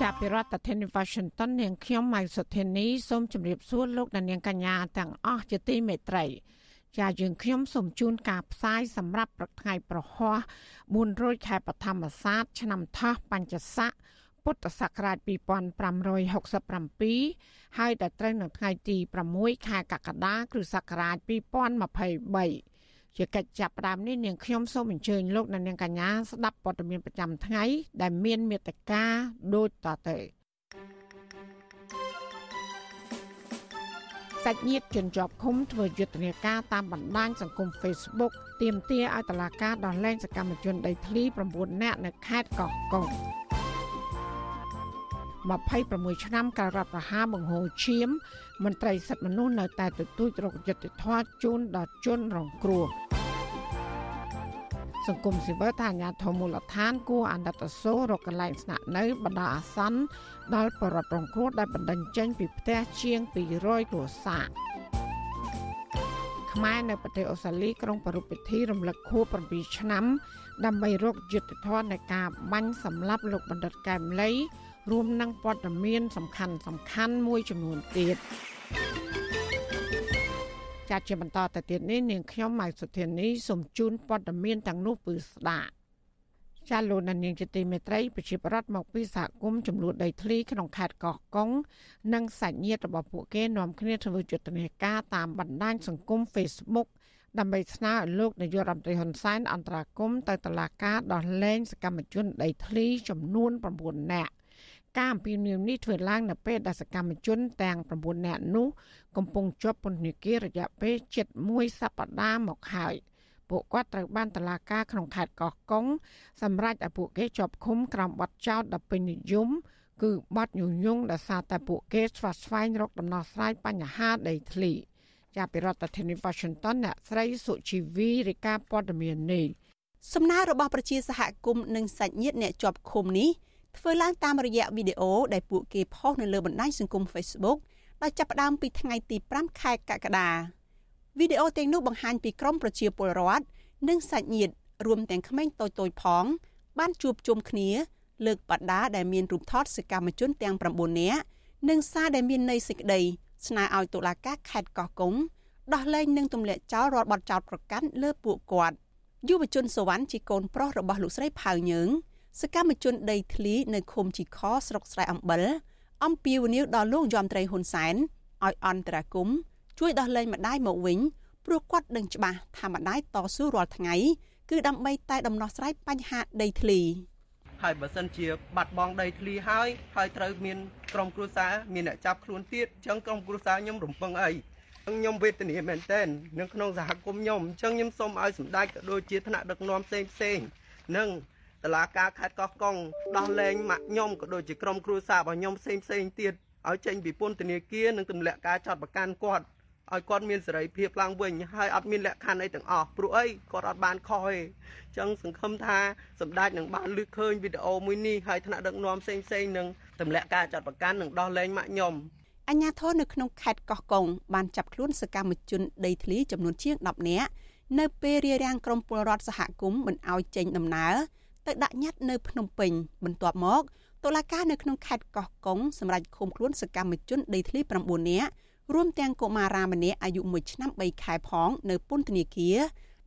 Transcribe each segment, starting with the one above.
ចាប់ពីរដ្ឋធានី Washington នាងខ្ញុំម៉ៃសុធានីសូមជម្រាបសួរលោកអ្នកនាងកញ្ញាទាំងអស់ជាទីមេត្រីចាយើងខ្ញុំសូមជូនការផ្សាយសម្រាប់ព្រឹកថ្ងៃប្រហ័ស400ខែបឋមសាទឆ្នាំថោះបញ្ញស័កពុទ្ធសករាជ2567ហើយដល់ត្រូវនៅថ្ងៃទី6ខែកក្កដាគ្រិស្តសករាជ2023 ជាកិច្ចចាប់ផ្ដើមនេះនាងខ្ញុំសូមអញ្ជើញលោកអ្នកនាងកញ្ញាស្ដាប់ព័ត៌មានប្រចាំថ្ងៃ ដែលមានមេត្តាដូចតទៅសាច់ញាតិជនជាប់ឃុំធ្វើយុទ្ធនាការតាមបណ្ដាញសង្គម Facebook ទាមទារឲ្យតុលាការដោះលែងសកម្មជនដីធ្លី9នាក់នៅខេត្តកោះកុង 26ឆ្នាំកាលរដ្ឋប្រហារបង្ហូរឈាមមន្ត្រីសិទ្ធិមនុស្សនៅតែទទូចរកយុត្តិធម៌ជូនដល់ជនរងគ្រោះសង្គមស៊ីវិលថាអាញាធមូលដ្ឋានគួរអនុត្តសូររកកន្លែងស្នាក់នៅបណ្ដោះអាសន្នដល់បរិបទរងគ្រោះដែលបណ្ដឹងចេញពីផ្ទះជាង200គ្រួសារខ្មែរនៅប្រទេសអូស្ត្រាលីក្រុងប្រពៃពិធីរំលឹកខួប7ឆ្នាំ ដើម្បីរកយុត្តិធម៌នៃការបាញ់សម្លាប់លោកបណ្ឌិតកែមលី រួមនឹងព័ត៌មានសំខាន់សំខាន់មួយចំនួនទៀតចាត់ជាបន្តទៅទៀតនេះនាងខ្ញុំម៉ៃសុធានីសូមជូនព័ត៌មានទាំងនោះពឺស្ដាប់ចាលោកនាងជាទីមេត្រីប្រជាប្រដ្ឋមកពីសហគមន៍ចំនួនដីធ្លីក្នុងខេត្តកោះកុងនិងសាច់ញាតិរបស់ពួកគេនាំគ្នាធ្វើយុទ្ធនាការតាមបណ្ដាញសង្គម Facebook ដើម្បីស្នើឲ្យលោកនាយករដ្ឋមន្ត្រីហ៊ុនសែនអន្តរាគមន៍ទៅតុលាការដោះលែងសកម្មជនដីធ្លីចំនួន9នាក់ ការអំពាវនាវនេះធ្វើឡើងនៅពេលដែលសកម្មជនទាំង9នាក់នោះកំពុងជាប់ពន្ធនាគាររយៈពេល7សប្តាហ៍មកហើយពួកគាត់ត្រូវបានតឡាការក្នុងខេត្តកោះកុងសម្រាប់ឲ្យពួកគេជាប់ឃុំក្រោមបទចោទដ៏ពេញនិយមគឺបទញុះញង់ដោយសារតែពួកគេស្វាស្វែងរកដំណោះស្រាយបញ្ហាដីធ្លីចាប់ពីរដ្ឋធានី Washington អ្នកស្រីសុជីវីរាយការណ៍ព័ត៌មាននេះសំណើរបស់ប្រជាសហគមន៍និងសាច់ញាតិអ្នកជាប់ឃុំនេះ ធ្វើឡើងតាមរយៈវីដេអូដែលពួកគេផុសនៅលើបណ្ដាញសង្គម Facebook ដោយចាប់ផ្ដើមពីថ្ងៃទី5ខែកក្កដាវីដេអូទាំងនោះបង្ហាញពីក្រុមប្រជាពលរដ្ឋនិងសាច់ញាតិរួមទាំងក្មេងតូចៗផង បានជួបជុំគ្នា លើកបដាដែលមានរូបថតសកម្មជនទាំង9នាក់និងសារដែលមានន័យសេចក្តីស្នើឲ្យតុលាការខេត្តកោះកុងដោះលែងនិងទម្លាក់ចោលរាល់បទចោទប្រកាន់លើពួកគាត់យុវជនសវណ្ណជាកូនប្រុសរបស់លោកស្រីផៅយើង សកម្មជនដីធ្លីនៅឃុំជីខស្រុកស្រែអំបិលអំពាវនាវដល់លោកយមត្រីហ៊ុនសែនឲ្យអន្តរាគមជួយដោះលែងម្ដាយមកវិញព្រោះគាត់ដឹងច្បាស់ថាម្ដាយតស៊ូរាល់ថ្ងៃគឺដើម្បីតែដំណោះស្រាយបញ្ហាដីធ្លីហើយបើសិនជាបាត់បង់ដីធ្លីហើយហើយត្រូវមានក្រុមគ្រួសារមានអ្នកចាប់ខ្លួនទៀតអញ្ចឹងក្រុមគ្រួសារខ្ញុំរំពឹងអីខ្ញុំវេទនាមែនទែននៅក្នុងសហគមន៍ខ្ញុំអញ្ចឹងខ្ញុំសូមឲ្យសម្ដេចក៏ដូចជាថ្នាក់ដឹកនាំផ្សេងផ្សេងនិង តឡាការខេត្តកោះកុងដោះលែងម៉ាក់ខ្ញុំក៏ដូចជាក្រុមគ្រួសាររបស់ខ្ញុំផ្សេងផ្សេងទៀតឲ្យចេញពីពន្ធនាគារនិងទម្លាក់ការចាត់ប្រកាន់គាត់ឲ្យគាត់មានសេរីភាពឡើងវិញហើយអត់មានលក្ខខណ្ឌអីទាំងអស់ព្រោះអីគាត់អត់បានខុសទេអញ្ចឹងសង្ឃឹមថាសម្ដេចនឹងបានលើកឃើញវីដេអូមួយនេះហើយថ្នាក់ដឹកនាំផ្សេងផ្សេងនឹងទម្លាក់ការចាត់ប្រកាន់និងដោះលែងម៉ាក់ខ្ញុំអញ្ញាធននៅក្នុងខេត្តកោះកុងបានចាប់ខ្លួនសកម្មជនដីធ្លីចំនួនជាង10នាក់នៅពេលរារាំងក្រុមពលរដ្ឋសហគមន៍មិនឲ្យចេញដំណើរ ទៅដាក់ញត្តិនៅភ្នំពេញបន្ទាប់មកតុលាការនៅក្នុងខេត្តកោះកុងសម្រាប់ឃុំខ្លួនសកម្មជនដីធ្លី9នាក់រួមទាំងកុមារាម្នាក់អាយុ1ឆ្នាំ3ខែផងនៅពន្ធនាគារ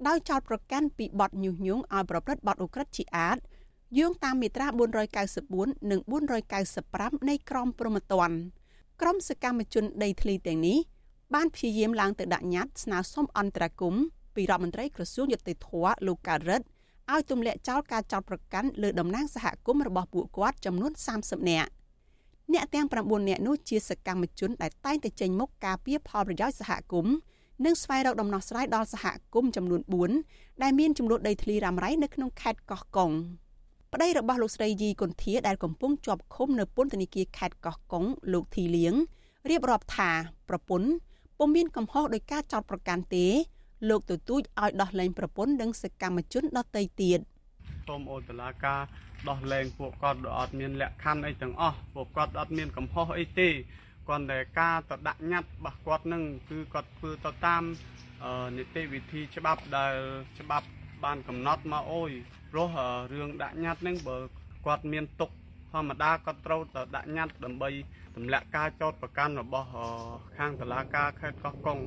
ដោយចោទប្រកាន់ពីបទញុះញង់ឲ្យប្រព្រឹត្តបទឧក្រិដ្ឋជាអាតយោងតាមមាត្រា494និង495នៃក្រមព្រហ្មទណ្ឌក្រមសកម្មជនដីធ្លីទាំងនេះបានព្យាយាមឡើងទៅដាក់ញត្តិស្នើសុំអន្តរាគមន៍ពីរដ្ឋមន្ត្រីក្រសួងយុតិធធលោកកើតរិទ្ធ ឲ្យទម្លាក់ចោលការចោទប្រកាន់លើតំណាងសហគមន៍របស់ពួកគាត់ចំនួន30នាក់អ្នកទាំង9នាក់នោះជាសកម្មជនដែលតែងតែចេញមុខការពារផលប្រយោជន៍សហគមន៍និងស្វែងរកដំណោះស្រាយដល់សហគមន៍ចំនួន4ដែលមានចំនួនដីធ្លីរ៉ាំរ៉ៃនៅក្នុងខេត្តកោះកុងប្តីរបស់លោកស្រីយីកុនធាដែលកំពុងជាប់ឃុំនៅពន្ធនាគារខេត្តកោះកុងលោកធីលៀងរៀបរាប់ថាប្រពន្ធពុំមានកំហុសដោយការចោទប្រកាន់ទេ លោកទទូចឲ្យដោះលែងប្រពន្ធនិងសកម្មជនដទៃទៀតសូមអូនតឡាការដោះលែងពួកគាត់ដោយអត់មានលក្ខខណ្ឌអីទាំងអស់ពួកគាត់អត់មានកំហុសអីទេគាត់តែការទៅដាក់ញត្តិរបស់គាត់នឹងគឺគាត់ធ្វើទៅតាមនីតិវិធីច្បាប់ដែលច្បាប់បានកំណត់មកអូយព្រោះរឿងដាក់ញត្តិនឹងបើគាត់មានទុកធម្មតាគាត់ត្រូវទៅដាក់ញត្តិដើម្បីទម្លាក់ការចោទប្រកាន់របស់ខាងតុលាការខេត្តកោះកុង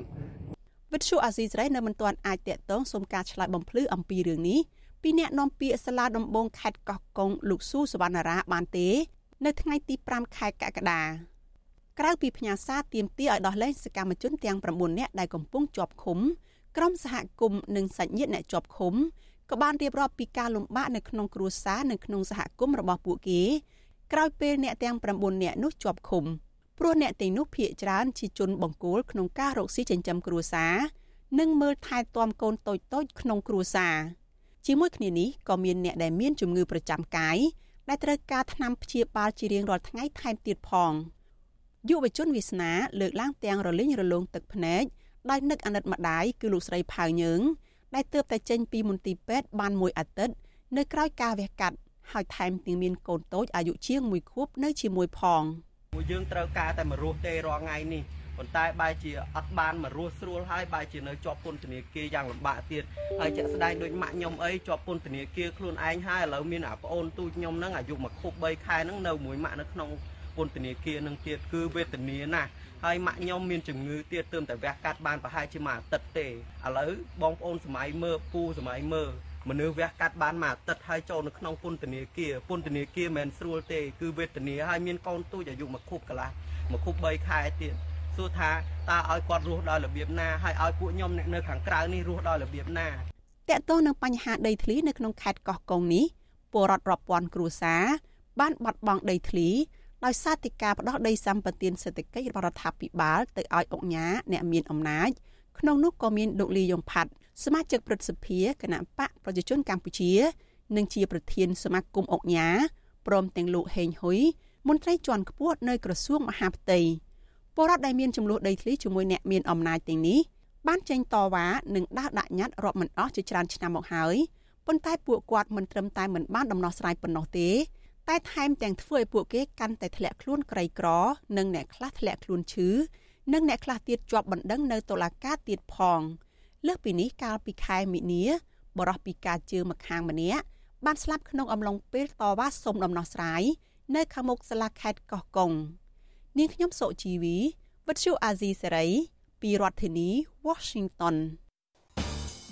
វិទ្យុអាស៊ីសេរីនៅមិនទាន់អាចតាក់ទងសុំការឆ្លើយបំភ្លឺអំពីរឿងនេះពីអ្នកនាំពាក្យសាលាដំបងខេត្តកោះកុងលោកស៊ូសវណ្ណារាបានទេ នៅថ្ងៃទី5ខែកក្កដាក្រៅពីផ្ញើសារទាមទារឲ្យដោះលែងសកម្មជនទាំង9នាក់ដែលកំពុងជាប់ឃុំក្រុមសហគមន៍និងសាច់ញាតិអ្នកជាប់ឃុំក៏បានរៀបរាប់ពីការលំបាកនៅក្នុងគ្រួសារនិងក្នុងសហគមន៍របស់ពួកគេក្រោយពេលអ្នកទាំង9នាក់នោះជាប់ឃុំ ព្រោះអ្នកទាំងនោះភ័យច្រើនជាជនបង្គោលក្នុងការរកស៊ីចិញ្ចឹមគ្រួសារនិងមើលថែទាំកូនតូចៗក្នុងគ្រួសារជាមួយគ្នានេះក៏មានអ្នកដែលមានជំងឺប្រចាំកាយដែលត្រូវការថ្នាំព្យាបាលជារៀងរាល់ថ្ងៃថែមទៀតផងយុវជនវាសនាលើកឡើងទាំងរលីងរលោងទឹកភ្នែកដោយនឹកអាណិតម្ដាយគឺលោកស្រីផៅយើងដែលទើបតែចេញពីមន្ទីរពេទ្យបានមួយអាទិត្យនៅក្រៅការវះកាត់ហើយថែមទាំងមានកូនតូចអាយុជាង1ខួបនៅជាមួយផង ពួកយើងត្រូវការតែមករស់ទេរាល់ថ្ងៃនេះប៉ុន្តែបែរជាអត់បានមករស់ស្រួលហើយបែរជានៅជាប់ពន្ធនាគារយ៉ាងលំបាកទៀតហើយជាក់ស្ដែងដូចម៉ាក់ខ្ញុំអីជាប់ពន្ធនាគារខ្លួនឯងហើយឥឡូវមានអាប្អូនទូចខ្ញុំហ្នឹងអាយុមួយខួប3ខែហ្នឹងនៅមួយម៉ាក់នៅក្នុងពន្ធនាគារនឹងទៀតគឺវេទនាណាស់ហើយម៉ាក់ខ្ញុំមានជំងឺទៀតទើបតែវះកាត់បានប្រហែលជាមួយអាទិត្យទេឥឡូវបងប្អូនសម័យមើពូសម័យមើ មនុស្សវះកាត់បានមួយអាទិត្យហើយចូលនៅក្នុងពន្ធនាគារពន្ធនាគារមិនស្រួលទេគឺវេទនាហើយមានកូនទូចអាយុមួយខួបកន្លះមួយខួប3ខែទៀតសួរថាតើឲ្យគាត់រស់ដោយរបៀបណាហើយឲ្យពួកខ្ញុំអ្នកនៅខាងក្រៅនេះរស់ដោយរបៀបណាតកតោះនឹងបញ្ហាដីធ្លីនៅក្នុងខេត្តកោះកុងនេះពលរដ្ឋរាប់ពាន់គ្រួសារបានបាត់បង់ដីធ្លីដោយសារតែការផ្ដោះដីសម្បត្តិសេដ្ឋកិច្ចរបស់រដ្ឋាភិបាលទៅឲ្យអង្គការអ្នកមានអំណាចក្នុងនោះក៏មានលោកលីយ៉ុងផាត់ សមាជិកព្រឹទ្ធសភាគណៈបកប្រជាជនកម្ពុជានិងជាប្រធានសមាគមអង្គការព្រមទាំងលោកហេងហ៊ុយមន្ត្រីជាន់ខ្ពស់នៅក្រសួងមហាផ្ទៃពលរដ្ឋដែលមានចំនួនដីធ្លីជាមួយអ្នកមានអំណាចទាំងនេះបានចេញតវ៉ានិងដើរដាក់ញត្តិរាប់មិនអស់ជាច្រើនឆ្នាំមកហើយប៉ុន្តែពួកគាត់មិនត្រឹមតែមិនបានដំណោះស្រាយប៉ុណ្ណោះទេតែថែមទាំងធ្វើឲ្យពួកគេកាន់តែធ្លាក់ខ្លួនក្រីក្រ និងអ្នកខ្លះធ្លាក់ខ្លួនឈឺនិងអ្នកខ្លះទៀតជាប់បណ្ដឹងនៅតុលាការទៀតផង លើសពីនេះកាលពីខែមិនិនាបរិះពីការជើម្ខាងម្នាក់បានស្លាប់ក្នុងអំឡុងពេលតវ៉ាសុំដំណោះស្រាយនៅខាងមុខសាលាខេត្តកោះកុងនាងខ្ញុំសុជីវីវិទ្យុអាស៊ីសេរីពីរដ្ឋធានី Washington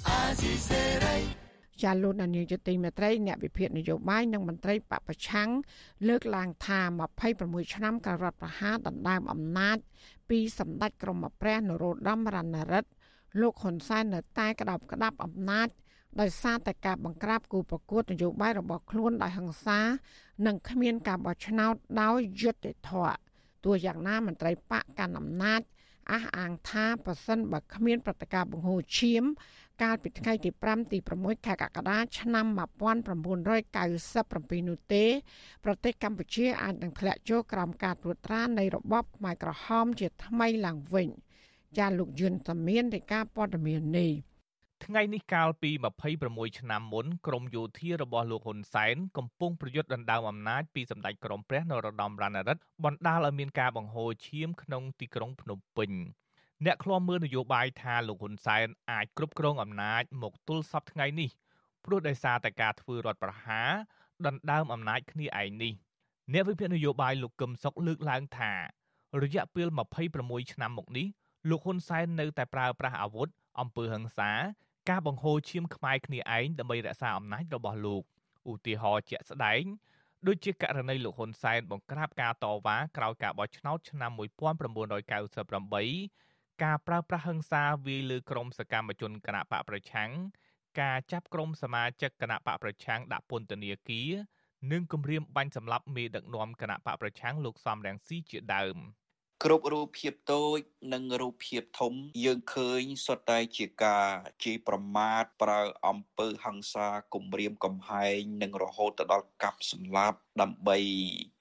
អាស៊ីសេរីចាលោកនាយកទីមេត្រីអ្នកវិភាគនយោបាយនិងមន្ត្រីបពប្រឆាំងលើកឡើងថា26ឆ្នាំកាលរដ្ឋប្រហារដណ្ដើមអំណាចពីសម្ដេចក្រមព្រះនរោត្តមរណរដ្ឋ លោកហ៊ុនសែននៅតែក្តាប់ក្តាប់អំណាចដោយសារតែការបង្ក្រាបគូប្រកួតនយោបាយរបស់ខ្លួនដោយហិង្សា និងគ្មានការបោះឆ្នោតដោយយុត្តិធម៌ទោះយ៉ាងណាមន្ត្រីបកកាន់អំណាចអះអាងថាប្រសិនបើគ្មានប្រតិការបង្ហូរឈាម កាលពីថ្ងៃទី5ទី6ខែកក្កដាឆ្នាំ1997នោះទេ ប្រទេសកម្ពុជាអាចនឹងធ្លាក់ចូលក្រោមការត្រួតត្រានៃរបបខ្មែរក្រហមជាថ្មីឡើងវិញ ចាលោកយុនសមៀននៃការព័ត៌មាននេះថ្ងៃនេះកាលពី26ឆ្នាំមុនក្រមយោធារបស់លោកហ៊ុនសែនកំពុងប្រយុទ្ធដណ្ដើមអំណាចពីសម្ដេចក្រមព្រះនរោត្តមរណរដ្ឋបណ្ដាលឲ្យមានការបង្ហូរឈាមក្នុងទីក្រុងភ្នំពេញអ្នកឃ្លាំមើលនយោបាយថាលោកហ៊ុនសែនអាចគ្រប់គ្រងអំណាចមកទល់សពថ្ងៃនេះព្រោះដោយសារតែការធ្វើរដ្ឋប្រហារដណ្ដើមអំណាចគ្នាឯងនេះអ្នកវិភាគនយោបាយលោកកឹមសុខលើកឡើងថារយៈពេល26ឆ្នាំមកនេះ លោកហ៊ុនសែននៅតែប្រើប្រាស់អាវុធអំពើហិង្សា ការបង្ហូរឈាមខ្មែរគ្នាឯងដើម្បីរក្សាអំណាចរបស់លោកឧទាហរណ៍ជាក់ស្ដែងដូចជាករណីលោកហ៊ុនសែនបង្ក្រាបការតវ៉ាក្រោយការបោះឆ្នោតឆ្នាំ1998ការប្រើប្រាស់ហិង្សាវាយលើក្រុមសកម្មជនគណបកប្រឆាំងការចាប់ក្រុមសមាជិកគណបកប្រឆាំងដាក់ពន្ធនាគារនិងគម្រាមបាញ់សម្លាប់មេដឹកនាំគណបកប្រឆាំងលោកសំរងស៊ីជាដើម គ្រប់រូបភាពតូចនិងរូបភាពធំ យើងឃើញសុទ្ធតែជាការជេរប្រមាថប្រើអំពើហិង្សាគំរាមកំហែងនិងរហូតទៅដល់កាប់សម្លាប់ដើម្បី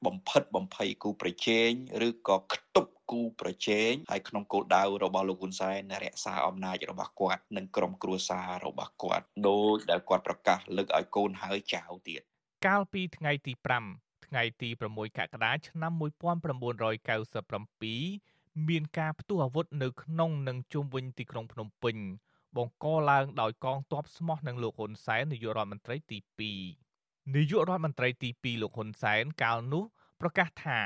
បំផិតបំភ័យគូប្រជែងឬក៏ខ្ទប់គូប្រជែងហើយក្នុងគោលដៅរបស់លោកហ៊ុនសែនរក្សាអំណាចរបស់គាត់និងក្រុមគ្រួសាររបស់គាត់ដោយដែលគាត់ប្រកាសលើកឲ្យកូនហើយចៅទៀតកាលពីថ្ងៃទី5 ថ្ងៃទី6កក្កដាឆ្នាំ1997មានការផ្ទុះអាវុធនៅក្នុងនិងជុំវិញទីក្រុងភ្នំពេញ បង្កឡើងដោយកងទ័ពស្មោះនឹងលោកហ៊ុនសែននាយករដ្ឋមន្ត្រីទី2នាយករដ្ឋមន្ត្រីទី2លោកហ៊ុនសែនកាលនោះប្រកាសថា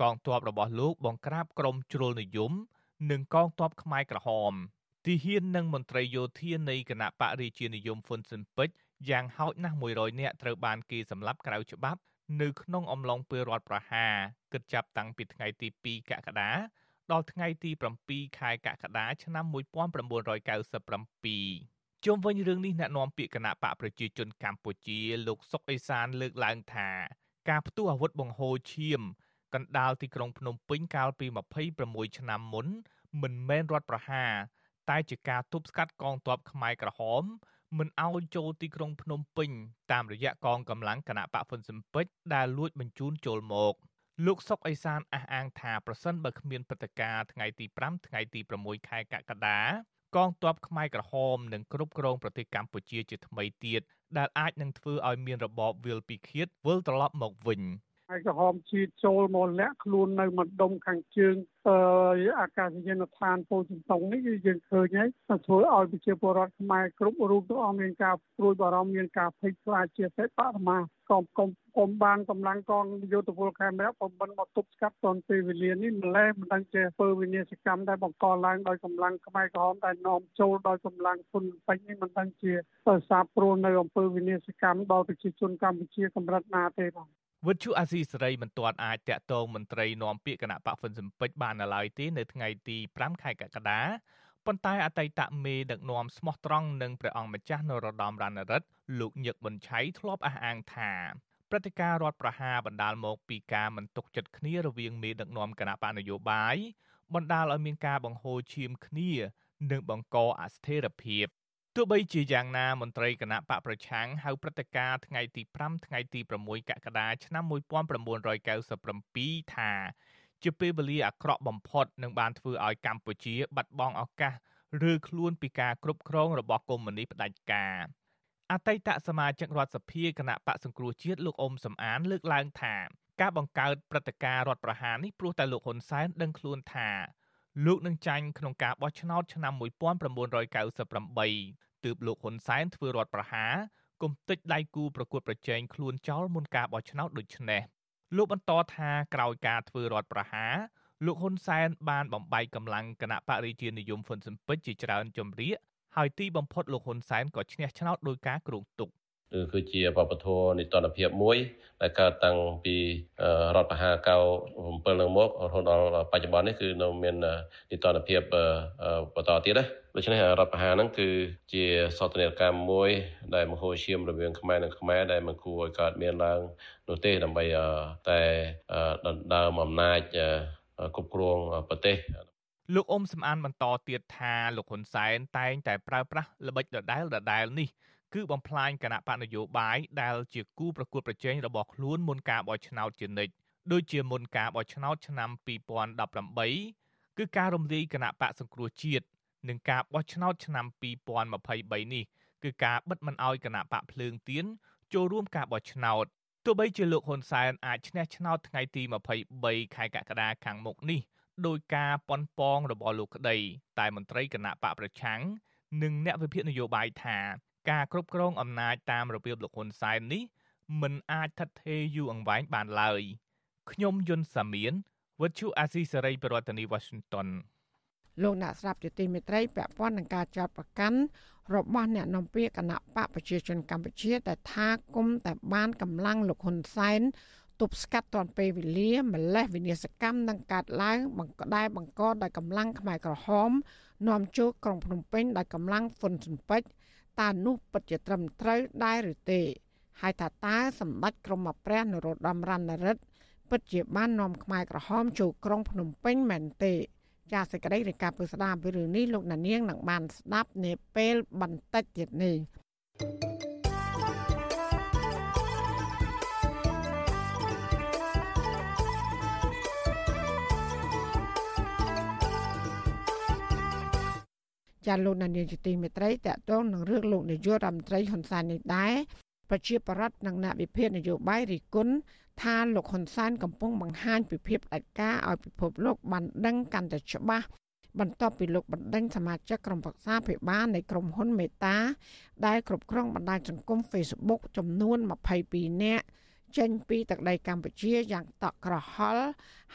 កងទ័ពរបស់លោកបង្ក្រាបក្រុមជ្រុលនិយម និងកងទ័ពខ្មែរក្រហមទីហ៊ាននិងមន្ត្រីយោធានៃគណៈបរិជានិយមហ៊ុនស៊ិនពេជ្រយ៉ាងហោចណាស់100នាក់ត្រូវបានគេសម្លាប់ក្រៅច្បាប់ នៅក្នុងអំឡុងពេលរដ្ឋប្រហារគិតចាប់តាំងពីថ្ងៃទី2កក្កដាដល់ថ្ងៃទី7ខែកក្កដាឆ្នាំ1997ជុំវិញរឿងនេះអ្នកនាំពាក្យគណៈបកប្រជាជនកម្ពុជាលោកសុកអេសានលើកឡើងថាការផ្ទុះអាវុធបង្ហូរឈាមកណ្ដាលទីក្រុងភ្នំពេញកាលពី26ឆ្នាំមុន មិនមែនរដ្ឋប្រហារតែជាការទប់ស្កាត់កងទ័ពខ្មែរក្រហម មិនឲ្យចូលទីក្រុងភ្នំពេញតាមរយៈកងកម្លាំងគណៈបកហ្វុនស៊ិមពេជ្រដែលលួចបញ្ជូនចូលមកលោកសុកអេសានអះអាងថាប្រសិនបើគ្មានព្រឹត្តិការណ៍ថ្ងៃទី5ថ្ងៃទី6ខែកក្កដាកងទ័ពខ្មែរក្រហមនឹងគ្រប់គ្រងប្រទេសកម្ពុជាជាថ្មីទៀតដែលអាចនឹងធ្វើឲ្យមានរបបវិលពិឃាតវិលត្រឡប់មកវិញ។ ហើយក្រហមជិះចូលមកលាក់ខ្លួននៅម្ដុំខាងជើងអឺអាកាសយានដ្ឋានពោធិ៍សតុងនេះគឺយើងឃើញហើយធ្វើឲ្យប្រជាពលរដ្ឋខ្មែរគ្រប់រូបទាំងអស់មានការព្រួយបារម្ភមានការភ័យខ្លាចជាសេបបមាកុំកុំកុំបានកម្លាំងកងយោធពលខេមរៈបំបិនមកទប់ស្កាត់ទាន់ពេលវេលានេះម្លេះមិនដឹងជាធ្វើវិនិស្សកម្មដែលបង្កឡើងដោយកម្លាំងខ្មែរក្រហមដែលនាំចូលដោយកម្លាំងហ៊ុនពេញនេះមិនដឹងជាសាបព្រួលនៅអំពើវិនិស្សកម្មដល់ប្រជាជនកម្ពុជាកម្រិតណាទេបង វិទ្យុអាស៊ីសេរីមិនទាន់អាចតាក់ទងមន្ត្រីនាំពាក្យគណៈបកហ្វុនស៊ិមពេចបាននៅឡើយទេនៅថ្ងៃទី5ខែកក្កដាប៉ុន្តែអតីតមេដឹកនាំស្មោះត្រង់និងព្រះអង្គម្ចាស់នរោត្តមរណរដ្ឋលោកញឹកប៊ុនឆៃធ្លាប់អះអាងថាព្រឹត្តិការណ៍រដ្ឋប្រហារបណ្ដាលមកពីការមិនទុកចិត្តគ្នារវាងមេដឹកនាំគណៈបកនយោបាយបណ្ដាលឲ្យមានការបង្ហូរឈាមគ្នា និងបង្កអស្ថិរភាព ទោះបីជាយ៉ាងណាមន្ត្រីគណៈបកប្រឆាំងហៅព្រឹត្តិការណ៍ថ្ងៃទី5ថ្ងៃទី6កក្កដាឆ្នាំ1997ថាជាពេលវេលាអាក្រក់បំផុតនឹងបានធ្វើឲ្យកម្ពុជាបាត់បង់ឱកាសឬខ្លួនពីការគ្រប់គ្រងរបស់កុម្មុយនីសផ្ដាច់ការអតីតសមាជិករដ្ឋសភាគណៈបកសង្គ្រោះជាតិលោកអ៊ុំសំអានលើកឡើងថាការបង្កើតព្រឹត្តិការណ៍រដ្ឋប្រហារនេះព្រោះតែលោកហ៊ុនសែនដឹងខ្លួនថាលោកនឹងចាញ់ក្នុងការបោះឆ្នោតឆ្នាំ1998ទើ បលោកហ៊ុនសែនធ្វើរដ្ឋប្រហារគុំតិចដៃគូប្រកួតប្រជែងខ្លួនចោលមុនការបោះឆ្នោតដូចនេះលោកបន្តថាក្រោយការធ្វើរដ្ឋប្រហារលោកហ៊ុនសែនបានបំបែកកម្លាំងគណៈបរិជានិយមហ៊ុនស៊ិនពេជ្រជាច្រើនជំរាកហើយទីបំផុតលោកហ៊ុនសែនក៏ឈ្នះឆ្នោតដោយការគ្រោងទុក គឺជាបពធនិតនភាពមួយដែលកើតតាំងពីរដ្ឋប្រហារ97នឹងមករហូតដល់បច្ចុប្បន្ននេះគឺនៅមាននិតនភាពបន្តទៀតណាដូច្នេះរដ្ឋប្រហារហ្នឹងគឺជាសោតនកម្មមួយ ដែលមហោឈាមរវាងខ្មែរនិងខ្មែរដែលមិនគួរឲ្យកើតមានឡើងនោះទេដើម្បីតែដណ្ដើមអំណាចគ្រប់គ្រងប្រទេសលោកអ៊ុំសំអានបន្តទៀតថាលោកហ៊ុនសែនតែងតែប្រើប្រាស់ល្បិចដដែលដដែលនេះ គឺបំផ្លាញគណៈបកនយោបាយដែលជាគូប្រកួតប្រជែងរបស់ខ្លួនមុនការបោះឆ្នោតជានិច្ចដូចជាមុនការបោះឆ្នោតឆ្នាំ2018គឺការរំលាយគណៈបកសង្គ្រោះជាតិនិងការបោះឆ្នោតឆ្នាំ2023នេះគឺការបិទមិនអោយគណៈបកភ្លើងទៀនចូលរួមការបោះឆ្នោតទោះបីជាលោកហ៊ុនសែនអាចឈ្នះឆ្នោតថ្ងៃទី23ខែកក្កដាខាងមុខនេះដោយការប៉ុនប៉ងរបស់លោកក្តី តែមន្ត្រីគណៈបកប្រឆាំងនិងអ្នកវិភាគនយោបាយថា ការគ្រប់គ្រងអំណាចតាមរបៀបលោកហ៊ុនសែននេះមិនអាចថិតថេរយូរអង្វែងបានឡើយខ្ញុំយុនសាមៀនវិទ្យុអាស៊ីសេរីប្រធានាធិបតី Washington លោកអ្នកស្ដាប់ជាទីមេត្រីពាក់ព័ន្ធនឹងការចោទប្រកាន់របស់អ្នកនាំពាក្យគណៈបកប្រជាជនកម្ពុជាដែលថាគុំតែបានកម្លាំងលោកហ៊ុនសែនទប់ស្កាត់ទាន់ពេលវេលាម្លេះវិនាសកម្មនឹងកាត់ឡើងបង្កដែរបង្កដោយកម្លាំងខ្មែរក្រហមនាំចូលក្រុងភ្នំពេញដោយកម្លាំងហ្វុនស៊ិនពេជ្រ តើនោះពិតជាត្រឹមត្រូវដែរឬទេហើយថាតើសម្ដេចក្រមព្រះនរោត្តមរណរដ្ឋពិតជាបាននាំខ្មែរក្រហមចូលក្រុងភ្នំពេញមែនទេចាសសេចក្តីរាយការណ៍ពីស្ដាមពីរឿងនេះលោកណានៀងនឹងបានស្ដាប់នាពេលបន្តិចទៀតនេះ ចាលោកនានីជាទីមេត្រីតកតងនឹងរឿងលោកនាយករដ្ឋមន្ត្រីហ៊ុនសែននេះដែរប្រជាប្រដ្ឋនិងអ្នកវិភាគនយោបាយរិះគន់ថាលោកហ៊ុនសែនកំពុងបង្ហាញពីភាពផ្ដាច់ការឲ្យពិភពលោកបានដឹងកាន់តែច្បាស់បន្ទាប់ពីលោកបណ្ដេញសមាជិកក្រុមប្រឹក្សាភិបាលនៃក្រុមហ៊ុនមេតាដែលគ្រប់គ្រងបណ្ដាញសង្គម Facebook ចំនួន22នាក់ ចេញពីទឹកដីកម្ពុជាយ៉ាងតក់ក្រហល់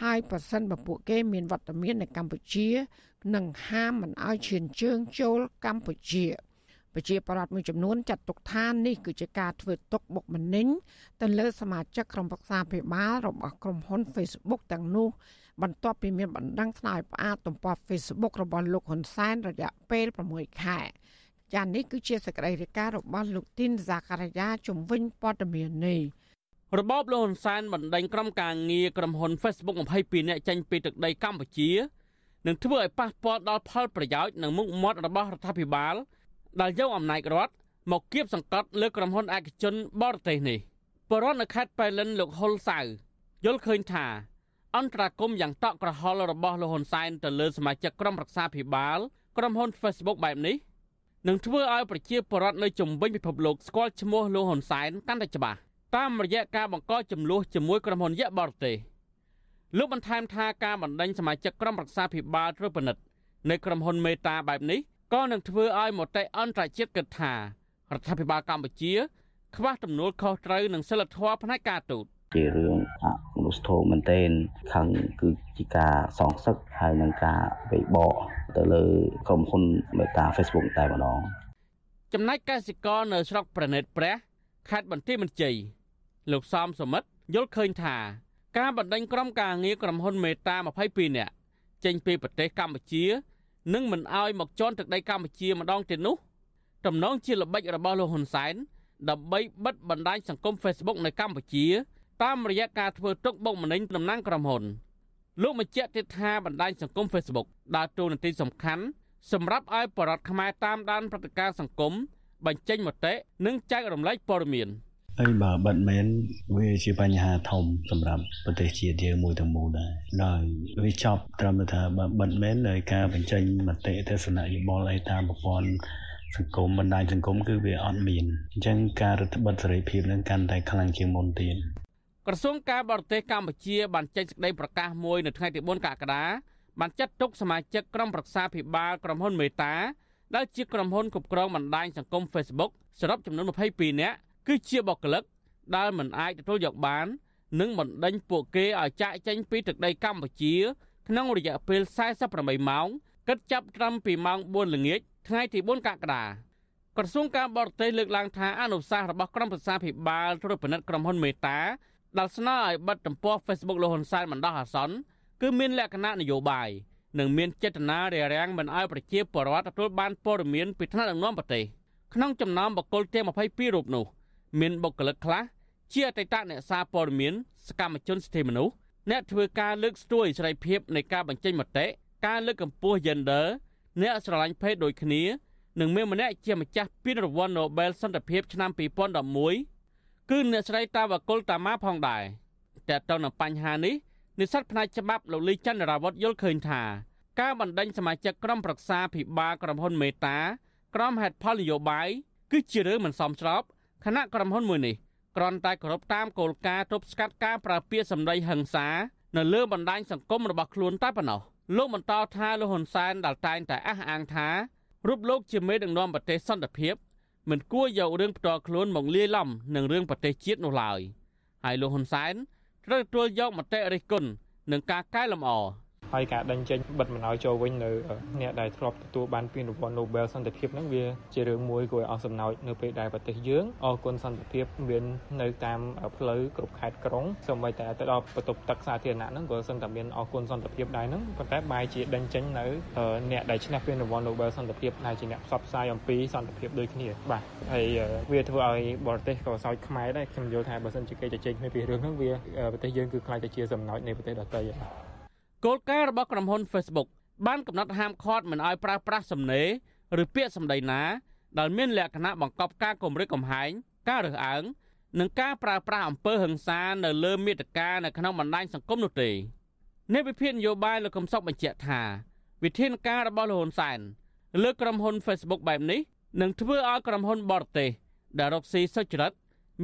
ហើយប្រសិនបើពួកគេមានវត្តមាននៅកម្ពុជានឹងហាមមិនឲ្យឈានជើងចូលកម្ពុជាប្រជាប្រដ្ឋមួយចំនួនចាត់ទុកថានេះគឺជាការធ្វើទុកបុកម្នេញទៅលើសមាជិកក្រុមប្រឹក្សាភិបាលរបស់ក្រុមហ៊ុន Facebook ទាំងនោះបន្ទាប់ពីមានបណ្ដឹងស្នើផ្អាកទំព័រ Facebook របស់លោកហ៊ុនសែនរយៈពេល6ខែចា៎នេះគឺជាសកម្មភាពរបស់លោកទីនហ្សាការីយ៉ាជំវិញព័ត៌មាននេះ របបលោកហ៊ុនសែនបណ្ដេញក្រុមការងារក្រុមហ៊ុន Facebook 22នាក់ចេញពីទឹកដីកម្ពុជានឹងធ្វើឲ្យប៉ះពាល់ដល់ផលប្រយោជន៍និងមុខមាត់របស់រដ្ឋាភិបាលដែលយកអំណាចរដ្ឋមកគៀបសង្កត់លើក្រុមហ៊ុនឯកជនបរទេសនេះបរិវត្តនៅខេត្តប៉ៃលិនលោកហ៊ុលសៅយល់ឃើញថា អន្តរាគមយ៉ាងតក់ក្រហល់របស់លោកហ៊ុនសែនទៅលើសមាជិកក្រុមប្រឹក្សាភិបាលក្រុមហ៊ុន Facebook បែបនេះនឹងធ្វើឲ្យប្រជាពលរដ្ឋនៅជំវិញពិភពលោកស្គាល់ឈ្មោះលោកហ៊ុនសែនកាន់តែច្បាស់ តាមរយៈការបង្កចំនួនជាមួយក្រុមហ៊ុនយៈបរទេសលោកបន្ថែមថាការបណ្ដេញសមាជិកក្រុមប្រឹក្សាភិបាលត្រួតពិនិត្យនៅក្រុមហ៊ុនមេតាបែបនេះក៏នឹងធ្វើឲ្យមតិអន្តរជាតិគិតថារដ្ឋាភិបាលកម្ពុជា ខ្វះទំនួលខុសត្រូវនិងសិលធម៌ផ្នែកការទូតជារឿងអមនុស្សធម៌មែនទែនខឹងគឺជាការសងសឹកហើយនឹងការវិបកទៅលើក្រុមហ៊ុនមេតា Facebook តែម្ដងចំណែកកសិករនៅស្រុកប្រណិតព្រះខេត្តបន្ទាយមានជ័យ លោកសំសមិទ្ធយល់ឃើញថា ការបណ្ដេញក្រុមការងារក្រុមហ៊ុនមេតា22នាក់ចេញពីប្រទេសកម្ពុជានិងមិនអោយមកជន់ទឹកដីកម្ពុជាម្ដងទៀតនោះតំណងជាល្បិចរបស់លោកហ៊ុនសែនដើម្បីបិទបណ្ដាញសង្គម Facebook នៅកម្ពុជាតាមរយៈការធ្វើទុកបុកម្នេញតំណាងក្រុមហ៊ុនលោកបញ្ជាក់ទៀតថាបណ្ដាញសង្គម Facebook ដើរតួនាទីសំខាន់សម្រាប់ឲ្យបរិវត្តខ្មែរតាមដានព្រឹត្តិការណ៍សង្គមបញ្ចេញមតិនិងចែករំលែកព័ត៌មាន។ ហើយបើបិទមែនវាជាបញ្ហាធំសម្រាប់ប្រទេសជាតិយើងមួយទាំងមូលដែរដោយវាចប់ត្រឹមថាបើបិទមែនដោយការបញ្ចេញមតិទស្សនៈយោបល់អីតាមប្រព័ន្ធសង្គមបណ្ដាញសង្គមគឺវាអត់មានអញ្ចឹងការរដ្ឋបិទសេរីភាពនឹងកាន់តែខ្លាំងជាងមុនទៀតក្រសួងការបរទេសកម្ពុជាបានចេញសេចក្តីប្រកាសមួយនៅថ្ងៃទី4កក្កដាបានចាត់ទុកសមាជិកក្រុមប្រឹក្សាភិបាលក្រុមហ៊ុនមេតាដែលជាក្រុមហ៊ុនគ្រប់គ្រងបណ្ដាញសង្គម Facebook សរុបចំនួន22នាក់ គឺជាបុគ្គលិកដែលមិនអាចទទួលយកបាននិងបណ្ដេញពួកគេឲ្យចាកចេញពីទឹកដីកម្ពុជា ក្នុងរយៈពេល48ម៉ោងគិតចាប់ត្រឹមពីម៉ោង4ល្ងាចថ្ងៃទី4កក្កដាក្រសួងការបរទេសលើកឡើងថាអនុសាសន៍របស់ក្រុមប្រឹក្សាភិបាលត្រួតពិនិត្យក្រុមហ៊ុនមេតាដែលស្នើឲ្យបិទទំព័រ Facebook លោកហ៊ុនសែនបណ្ដោះអាសន្នគឺមានលក្ខណៈនយោបាយនិងមានចេតនារារាំងមិនឲ្យប្រជាពលរដ្ឋទទួលបានព័ត៌មានពីថ្នាក់ដឹកនាំប្រទេសក្នុងចំណោមបកគលទាំង22រូបនោះ មានបុគ្គលិកខ្លះជាអតីតអ្នកសារព័ត៌មានសកម្មជនសិទ្ធិមនុស្សអ្នកធ្វើការលើកស្ទួយសេរីភាពនៃការបញ្ចេញមតិការលើកកម្ពស់ gender អ្នកស្រឡាញ់ភេទដូចគ្នានិងមានម្នាក់ជាម្ចាស់ពានរង្វាន់ Nobel សន្តិភាពឆ្នាំ2011គឺអ្នកស្រីតាវកុលតាម៉ាផងដែរតែទៅនឹងបញ្ហានេះនិស្សិតផ្នែកច្បាប់លោកលីចន្ទរាវុធយល់ឃើញថាការបណ្ដេញសមាជិកក្រុមប្រឹក្សាភិបាលក្រុមហ៊ុនមេតា ក្រុមហេតុផលនយោបាយគឺជារឿងមិនសមស្រប គណៈក្រុមហ៊ុនមួយនេះគ្រាន់តែគោរពតាមគោលការណ៍ទប់ស្កាត់ការប្រើពាក្យសម្ដីហិង្សានៅលើបណ្ដាញសង្គមរបស់ខ្លួនតែប៉ុណ្ណោះលោកបន្តថាលោកហ៊ុនសែនដែលតែងតែអះអាងថារូបលោកជាមេដឹកនាំប្រទេសសន្តិភាពមិនគួរយករឿងផ្ទាល់ខ្លួនមកលាយឡំនឹងរឿងប្រទេសជាតិនោះឡើយហើយលោកហ៊ុនសែនត្រូវទទួលយកមតិរិះគន់នឹងការកែលម្អ ហើយការដេញចេញបិទមិនឲ្យចូលវិញនៅអ្នកដែលធ្លាប់ទទួលបានពានរង្វាន់ Nobel សន្តិភាពហ្នឹងវាជារឿងមួយគួរឲ្យអស់សំណោចនៅពេលដែលប្រទេសយើងអរគុណសន្តិភាពមាននៅតាមផ្លូវគ្រប់ខេត្តក្រុងសូម្បីតែទៅដល់បន្ទប់ទឹកសាធារណៈហ្នឹងក៏សឹងតែមានអរគុណសន្តិភាពដែរហ្នឹងប៉ុន្តែបែរជាដេញចេញនៅអ្នកដែលឈ្នះពានរង្វាន់ Nobel សន្តិភាពដែលជាអ្នកផ្សព្វផ្សាយអំពីសន្តិភាពដូចគ្នាបាទហើយវាធ្វើឲ្យបរទេសក៏សោចខ្មែរដែរខ្ញុំយល់ថាបើសិនជាគេជជែកគ្នាពីរឿងហ្នឹងវាប្រទេសយើងគឺខ្លាចទៅជាសំណោចនៃប្រទេសដទៃ គោលការណ៍របស់ក្រុមហ៊ុន Facebook បានកំណត់ហាមឃាត់មិនឲ្យប្រើប្រាស់សំណេរឬពាក្យសម្ដីណាដែលមានលក្ខណៈបង្កប់ការគំរាមកំហែងការរើសអើងនិងការប្រើប្រាស់អំពើហិង្សានៅលើមេតិកានៅក្នុងបណ្ដាញសង្គមនោះទេអ្នកវិភាគនយោបាយលោកកំសុកបញ្ជាក់ថាវិធានការរបស់លោកហ៊ុនសែនលើក្រុមហ៊ុន Facebook បែបនេះនឹងធ្វើឲ្យក្រុមហ៊ុនបរទេសដែលរកស៊ីសុចរិត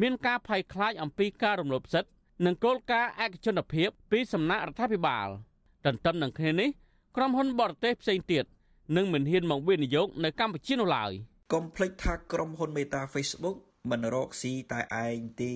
មានការភ័យខ្លាចអំពីការរំលោភសិទ្ធិនិងគោលការណ៍ឯកជនភាពពីសំណាក់រដ្ឋាភិបាល ទន្ទឹមនឹងគ្នានេះក្រុមហ៊ុនបរទេសផ្សេងទៀតនឹងមិនហ៊ានមកវិនិយោគនៅកម្ពុជានោះឡើយកុំភ្លេចថាក្រុមហ៊ុនមេតា Facebook មិនរកស៊ីតែឯងទេ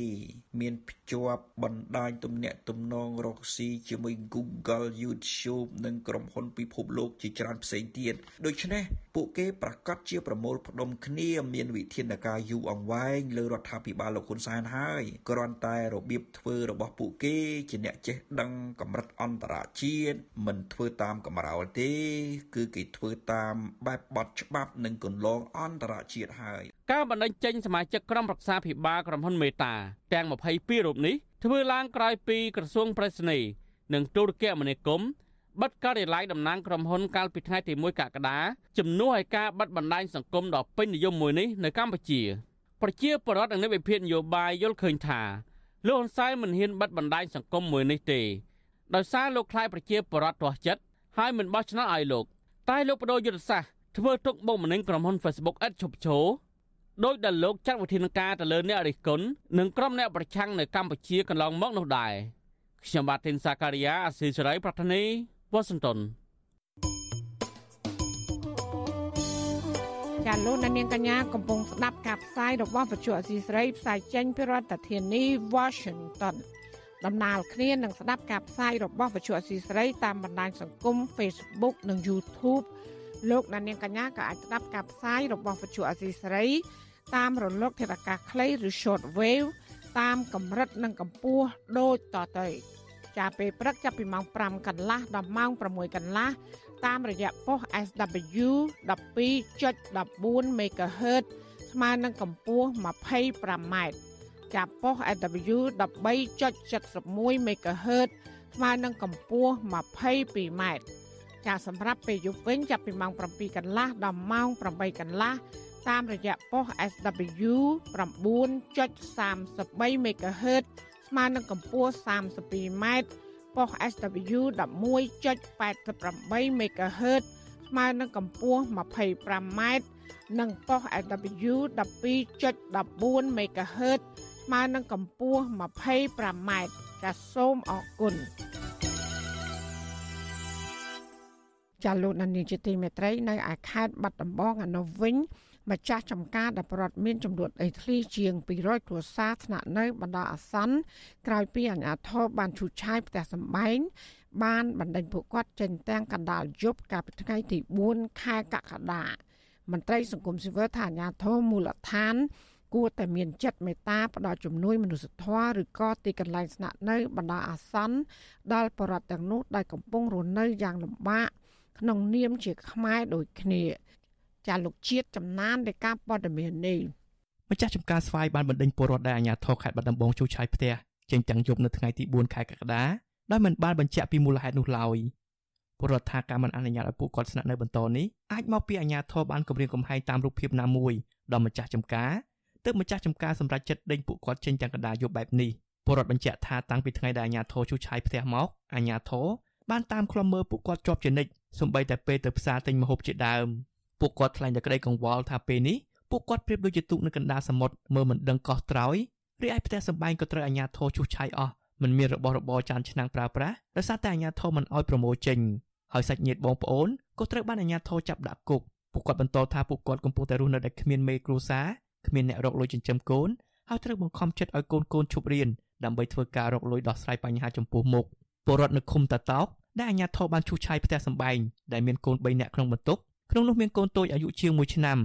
មានភ្ជាប់បណ្ដាញទំនាក់ទំនងរកស៊ីជាមួយ Google YouTube និងក្រុមហ៊ុនពិភពលោកជាច្រើនផ្សេងទៀតដូច្នេះពួកគេប្រកាសជាប្រមូលផ្ដុំគ្នាមានវិធានការយូរអង្វែងលើរដ្ឋាភិបាលលោកហ៊ុនសែនហើយគ្រាន់តែរបៀបធ្វើរបស់ពួកគេជាអ្នកចេះដឹងកម្រិតអន្តរជាតិមិនធ្វើតាមកម្រោលទេ គឺគេធ្វើតាមបែបបទច្បាប់និងគន្លងអន្តរជាតិហើយ ការបណ្តេញចេញសមាជិកក្រុមប្រឹក្សាភិបាលក្រុមហ៊ុនមេតាទាំង22រូបនេះធ្វើឡើងក្រោយពីក្រសួងប្រៃសណីនិងទូរគមនាគមន៍បិទការិយាល័យតំណាងក្រុមហ៊ុនកាលពីថ្ងៃទី1កក្កដាជំនួសឲ្យការបិទបណ្ដាញសង្គមដ៏ពេញនិយមមួយនេះនៅកម្ពុជាប្រជាពលរដ្ឋនិងអ្នកវិភាគនយោបាយយល់ឃើញថាលោកហ៊ុនសែនមិនហ៊ានបិទបណ្ដាញសង្គមមួយនេះទេដោយសារលោកខ្លាយប្រជាពលរដ្ឋទាស់ចិត្តហើយមិនបោះឆ្នោតឲ្យលោកតែលោកបដូរយុទ្ធសាស្ត្រធ្វើទុកបុកម្នេញក្រុមហ៊ុន Facebook ឥតឈប់ឈរ ដោយដែលលោកចាត់វិធានការទៅលើអ្នករិះគន់និងក្រុមអ្នកប្រឆាំងនៅកម្ពុជាកន្លងមកនោះដែរខ្ញុំបាទធីនសាការីយ៉ាអស៊ីសេរីប្រធានីវ៉ាស៊ីនតោនចាលោកនាងកញ្ញាកំពុងស្ដាប់ការផ្សាយរបស់វិទ្យុអស៊ីសេរីផ្សាយចេញពីរដ្ឋធានី Washington ដំណើរគ្នានឹងស្ដាប់ការផ្សាយរបស់វិទ្យុអស៊ីសេរីតាមបណ្ដាញសង្គម Facebook និង YouTube លោកនាងកញ្ញាក៏អាចស្ដាប់ការផ្សាយរបស់វិទ្យុអស៊ីសេរី តាមរលកធាតុអាកាសខ្លីឬ short wave តាមកម្រិតនិងកម្ពស់ដូចតទៅចាប់ពេលព្រឹកចាប់ពីម៉ោង5កន្លះដល់ម៉ោង6កន្លះតាមរយៈប៉ុស SW 12.14 MHz ស្មើនឹងកម្ពស់ 25m ចាប់ប៉ុស SW 13.71 MHz ស្មើនឹងកម្ពស់ 22m ចាសម្រាប់ពេលយប់វិញចាប់ពីម៉ោង7កន្លះដល់ម៉ោង8កន្លះ តាមរយៈប៉ុស SW 9.33 MHz ស្មើនឹងកម្ពស់ 32m ប៉ុស SW 11.88 MHz ស្មើនឹងកម្ពស់ 25m និងប៉ុស SW 12.14 MHz ស្មើនឹងកម្ពស់ 25m ចាសសូមអរគុណចាលោកនានីជាទីមេត្រីនៅឯខេត្តបាត់ដំបងអនុវិញ ម្ចាស់ចំការដែលប្រដ្ឋមានចំនួនដីធ្លីជាង200គ្រួសារស្នាក់នៅបណ្ដោះអាសន្នក្រោយពីអាជ្ញាធរបានឈូសឆាយផ្ទះសម្បែងបានបណ្ដេញពួកគាត់ចេញទាំងកណ្ដាលយប់កាលពីថ្ងៃទី4ខែកក្កដាមន្ត្រីសង្គមស៊ីវិលថាអាជ្ញាធរមូលដ្ឋានគួរតែមានចិត្តមេត្តាផ្ដល់ជំនួយមនុស្សធម៌ឬក៏ទីកន្លែងស្នាក់នៅបណ្ដោះអាសន្នដល់បរិវត្តទាំងនោះដែលកំពុងរស់នៅយ៉ាងលំបាកក្នុងនាមជាខ្មែរដូចគ្នា ចាលោកជាតិចំណាននៃការព័ត៌មាននេះម្ចាស់ចំការស្វាយបានបណ្ដេញពលរដ្ឋដែលអាជ្ញាធរខេត្តបាត់ដំបងជួឆាយផ្ទះចេញទាំងយប់នៅថ្ងៃទី4ខែកក្កដាដោយមិនបានបញ្ជាក់ពីមូលហេតុនោះឡើយពលរដ្ឋថាការមិនអនុញ្ញាតឲ្យពួកគាត់ស្នាក់នៅបន្តនេះអាចមកពីអាជ្ញាធរបានគម្រាមកំហែងតាមរូបភាពណាមួយដល់ម្ចាស់ចំការទើបម្ចាស់ចំការសម្រេចចិត្តដេញពួកគាត់ចេញទាំងកណ្ដាលយប់បែបនេះពលរដ្ឋបញ្ជាក់ថាតាំងពីថ្ងៃដែលអាជ្ញាធរជួឆាយផ្ទះមកអាជ្ញាធរបានតាមឃ្លាំមើលពួកគាត់ជាប់ជានិច្ចសម្បីតែពេលទៅផ្សារទិញម្ហូបជាដើម ពួកគាត់ថ្លែងតែក្តីកង្វល់ថាពេលនេះពួកគាត់ប្រៀបដូចជាទូកនៅកណ្ដាលសមុទ្រមើលមិនដឹងកោះត្រោយរីឯផ្ទះសម្បែងក៏ត្រូវអាជ្ញាធរជួសឆាយអស់មិនមានរបស់របរចានឆ្នាំងប្រើប្រាស់ដោយសារតែអាជ្ញាធរមិនអោយប្រមូលចេញហើយសាច់ញាតិបងប្អូនក៏ត្រូវបានអាជ្ញាធរចាប់ដាក់គុកពួកគាត់បន្តថាពួកគាត់កំពុងតែរស់នៅដែលគ្មានមេគ្រួសារគ្មានអ្នករកលុយចិញ្ចឹមកូនហើយត្រូវបង្ខំចិត្តឲ្យកូនកូនឈប់រៀនដើម្បីធ្វើការរកលុយដោះស្រាយបញ្ហាចំពោះមុខពលរដ្ឋនៅឃុំតាតោកដែលអាជ្ញាធរបានឈូសឆាយផ្ទះសម្បែងដែលមានកូន3នាក់ក្នុងបន្ទុក ក្នុងនោះមានកូនតូចអាយុជាង1ឆ្នាំ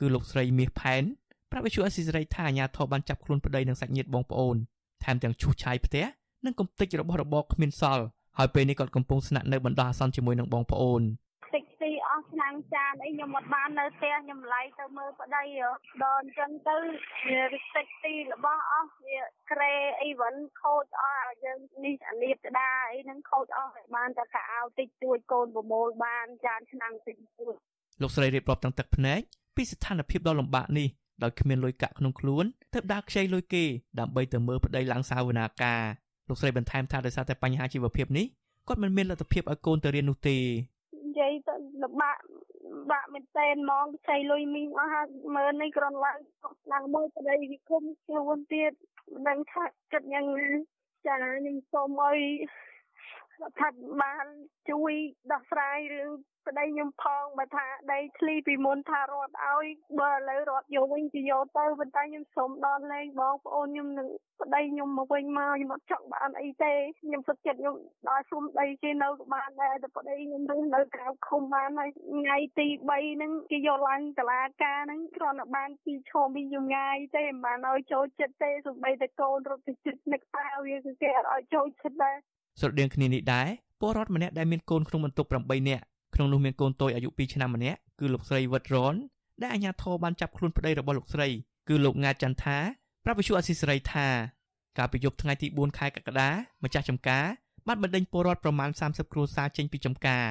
គឺលោកស្រីមាសផែនប្រាប់វិទ្យុអស៊ីសេរីថាអាជ្ញាធរបានចាប់ខ្លួនប្តីនិងសាច់ញាតិបងប្អូនថែមទាំងឈូសឆាយផ្ទះនិងកំទេចរបស់របរគ្មានសល់ហើយពេលនេះគាត់កំពុងស្នាក់នៅបណ្ដោះអាសន្នជាមួយនឹងបងប្អូនតិចទី អស់ឆ្នាំងចានអីខ្ញុំអត់បាននៅផ្ទះខ្ញុំឡៃទៅមើលប្តីដល់អញ្ចឹងទៅវាតិចទីរបស់អស់វាក្រេអី vẫn ខូចអស់ឲ្យយើងនេះអាលៀបក្តារអីហ្នឹងខូចអស់បានតែកៅអៅតិចតួចកូនប្រមូលបានចានឆ្នាំងតិចតួចលោកស្រីរៀបរាប់ទាំងទឹកភ្នែកពីស្ថានភាពដ៏លំបាកនេះដោយគ្មានលុយកាក់ក្នុងខ្លួនទើបដើរខ្ចីលុយគេដើម្បីទៅមើលប្តីឡើងសាវនាការលោកស្រីបន្ថែមថាដោយសារតែបញ្ហាជីវភាពនេះគាត់មិនមានលទ្ធភាពឲ្យកូនទៅរៀននោះទេ និយាយទៅលំបាកបាក់មែនតែនហ្មងខ្ចីលុយមីងអស់ហើយមើលនេះគ្រាន់ឡើងឡើងមើលប្តីវិគុំខ្លួនទៀតមិនដឹងថាគិតយ៉ាងណាចាខ្ញុំសូមឲ្យ រដ្ឋាភិបាលជួយដោះស្រាយរឿងប្តីខ្ញុំផងបើថាដីធ្លីពីមុនថារត់ឲ្យបើឥឡូវរត់យកវិញគឺយកទៅប៉ុន្តែខ្ញុំសូមដល់លេងបងប្អូនខ្ញុំនឹងប្តីខ្ញុំមកវិញមកខ្ញុំអត់ចង់បានអីទេខ្ញុំសុខចិត្តខ្ញុំដល់សុំដីគេនៅក៏បានដែរតែប្តីខ្ញុំរស់នៅក្រៅឃុំបានហើយថ្ងៃទី3ហ្នឹងគេយកឡើងតឡាការហ្នឹងគ្រាន់តែបានពីឈមពីខ្ញុំងាយទេមិនបានឲ្យចូលចិត្តទេសូម្បីតែកូនរត់ទៅចិត្តនឹកតាវាគឺគេអត់ឲ្យចូលចិត្តដែរ ស្រដៀងគ្នានេះដែរពលរដ្ឋម្នាក់ដែលមានកូនក្នុងបន្ទុក8នាក់ក្នុងនោះមានកូនតូចអាយុ2ឆ្នាំម្នាក់គឺលោកស្រីវិតរនដែលអាជ្ញាធរបានចាប់ខ្លួនប្តីរបស់លោកស្រីគឺលោកងាចន្ទថាប្រាប់វិសុអស៊ីសេរីថាកាលពីយប់ថ្ងៃទី4ខែកក្កដាម្ចាស់ចំការបានបណ្ដេញពលរដ្ឋប្រមាណ30គ្រួសារចេញពីចំការ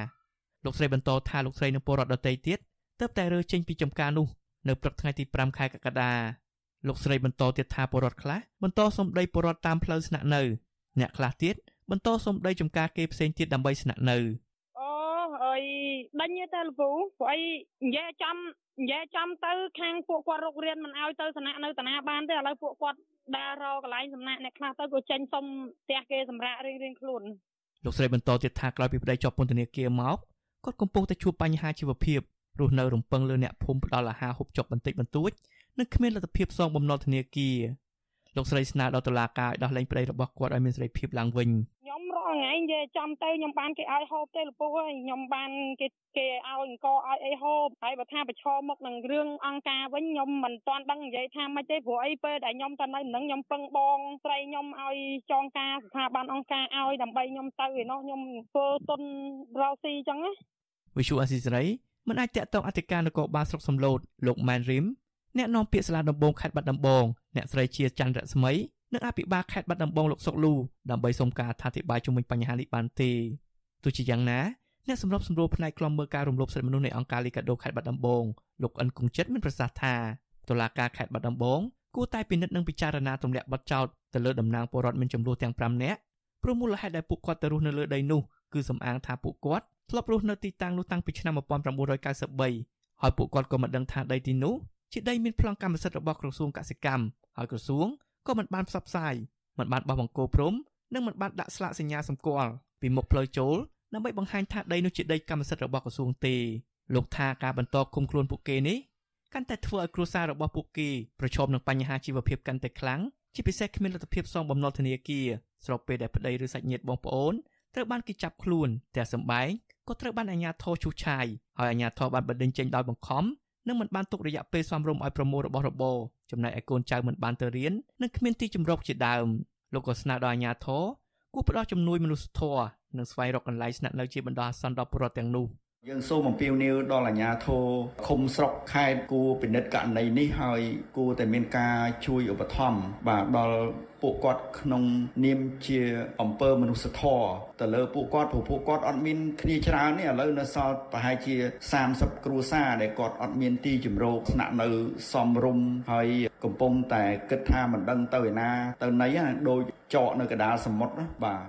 លោកស្រីបន្តថាលោកស្រីនិងពលរដ្ឋដទៃទៀតទើបតែរើចេញពីចំការនោះនៅព្រឹកថ្ងៃទី5ខែកក្កដាលោកស្រីបន្តទៀតថាពលរដ្ឋខ្លះបន្តសំដីពលរដ្ឋតាមផ្លូវស្នាក់នៅអ្នកខ្លះទៀត បន្តសំដីចំការគេផ្សេងទៀតដើម្បីស្នាក់នៅអីដេញទៅលពូព្រោះអីនិយាយចំនិយាយចំទៅ ខាងពួកគាត់រុករៀនមិនឲ្យទៅសំណាក់នៅតាណាបានទេឥឡូវពួកគាត់ដើររកកន្លែងសំណាក់អ្នកខ្លះទៅក៏ចេញសុំផ្ទះគេសម្រាប់រៀងរៀងខ្លួនលោកស្រីបន្តទៀតថាក្រោយពីប្តីជាប់ពន្ធនាគារមកគាត់កំពុងតែជួបបញ្ហាជីវភាពរស់នៅរំពឹងលើអ្នកភូមិផ្ដល់អាហារហូបចុកបន្តិចបន្តួចនិងគ្មានលទ្ធភាពសងបំណុលធនាគារ លោកស្រីស្នើដល់តុលាការឲ្យដោះលែងប្តីរបស់គាត់ឲ្យមានសេរីភាពឡើងវិញខ្ញុំរាល់ថ្ងៃនិយាយចំទៅខ្ញុំបានគេឲ្យហូបទេលពូអើយខ្ញុំបានគេគេឲ្យអង្គឲ្យអីហូបហើយបើថាប្រឈមមុខនឹងរឿងអង្គការវិញខ្ញុំមិនទាន់ដឹងនិយាយថាម៉េចទេព្រោះអីពេលដែលខ្ញុំទៅនៅនឹងខ្ញុំពឹងបងស្រីខ្ញុំឲ្យចងការស្ថាប័នអង្គការឲ្យដើម្បីខ្ញុំទៅឯនោះខ្ញុំធ្វើទុនរកស៊ីអញ្ចឹងណាវិសុអស៊ីសេរីមិនអាចតាក់ទងអធិការនគរបាលស្រុកសំឡូតលោកម៉ែនរីមអ្នកនាំពាក្យសាលាដំបងខេត្តបាត់ដំបង អ្នកស្រីជាច័ន្ទរស្មីនិងអភិបាលខេត្តបាត់ដំបងលោកសុកលូដើម្បីសុំការអធិប្បាយជុំវិញបញ្ហានេះបានទេទោះជាយ៉ាងណាអ្នកសម្របសម្រួលផ្នែកខ្លំមើលការរំលោភសិទ្ធិមនុស្សនៃអង្គការលីកាដូខេត្តបាត់ដំបងលោកអិនគង្ជិតមានប្រសាសន៍ថាតុលាការខេត្តបាត់ដំបងគួរតែពិនិត្យនិងពិចារណាទម្លាក់បទចោទទៅលើតំណាងពលរដ្ឋមានចំនួនទាំង5នាក់ព្រោះមូលហេតុដែលពួកគាត់ទៅរស់នៅលើដីនោះគឺសំអាងថាពួកគាត់ធ្លាប់រស់នៅទីតាំងនោះតាំងពីឆ្នាំ1993ហើយពួកគាត់ក៏មិនដឹងថាដីទីនោះ ជាដីមានប្លង់កម្មសិទ្ធិរបស់ក្រសួងកសិកម្មហើយក្រសួងក៏មិនបានផ្សព្វផ្សាយមិនបានបោះបង្គោលព្រំនិងមិនបានដាក់ស្លាកសញ្ញាសម្គាល់ពីមុខផ្លូវចូលដើម្បីបង្ហាញថាដីនោះជាដីកម្មសិទ្ធិរបស់ក្រសួងទេលោកថាការបន្តគុំខ្លួនពួកគេនេះកាន់តែធ្វើឲ្យគ្រួសាររបស់ពួកគេប្រឈមនឹងបញ្ហាជីវភាពកាន់តែខ្លាំងជាពិសេសគ្មានលទ្ធភាពសងបំណុលធនាគារស្របពេលដែលប្តីឬសាច់ញាតិបងប្អូនត្រូវបានគេចាប់ខ្លួនតែសម្បែងក៏ត្រូវបានអាជ្ញាធរឈូសឆាយហើយអាជ្ញាធរបានបណ្តេញចេញដោយបង្ខំ និងមិនបានទុករយៈពេលសមរម្យឲ្យប្រមូលរបស់របរចំណែកឯកូនចៅមិនបានទៅរៀននិងគ្មានទីជម្រកជាដើមលោកក៏ស្នើដល់អាជ្ញាធរគួរផ្ដល់ជំនួយមនុស្សធម៌និងស្វែងរកកន្លែងស្នាក់នៅជាបណ្ដោះអាសន្នដល់ពលរដ្ឋទាំងនោះ។ យើងសូមអំពាវនាវដល់អាជ្ញាធរឃុំស្រុកខេត្តគួរពិនិត្យករណីនេះហើយគួរតែមានការជួយឧបត្ថម្ភបាទដល់ពួកគាត់ក្នុងនាមជាអង្គើមនុស្សធម៌ទៅលើពួកគាត់ព្រោះពួកគាត់អត់មានគ្នាច្រើននេះឥឡូវនៅសល់ប្រហែលជា30គ្រួសារដែលគាត់អត់មានទីជម្រកស្នាក់នៅសមរម្យហើយកំពុងតែគិតថាមិនដឹងទៅឯណា ទៅណីដូចចកនៅកណ្ដាលសមុទ្របាទ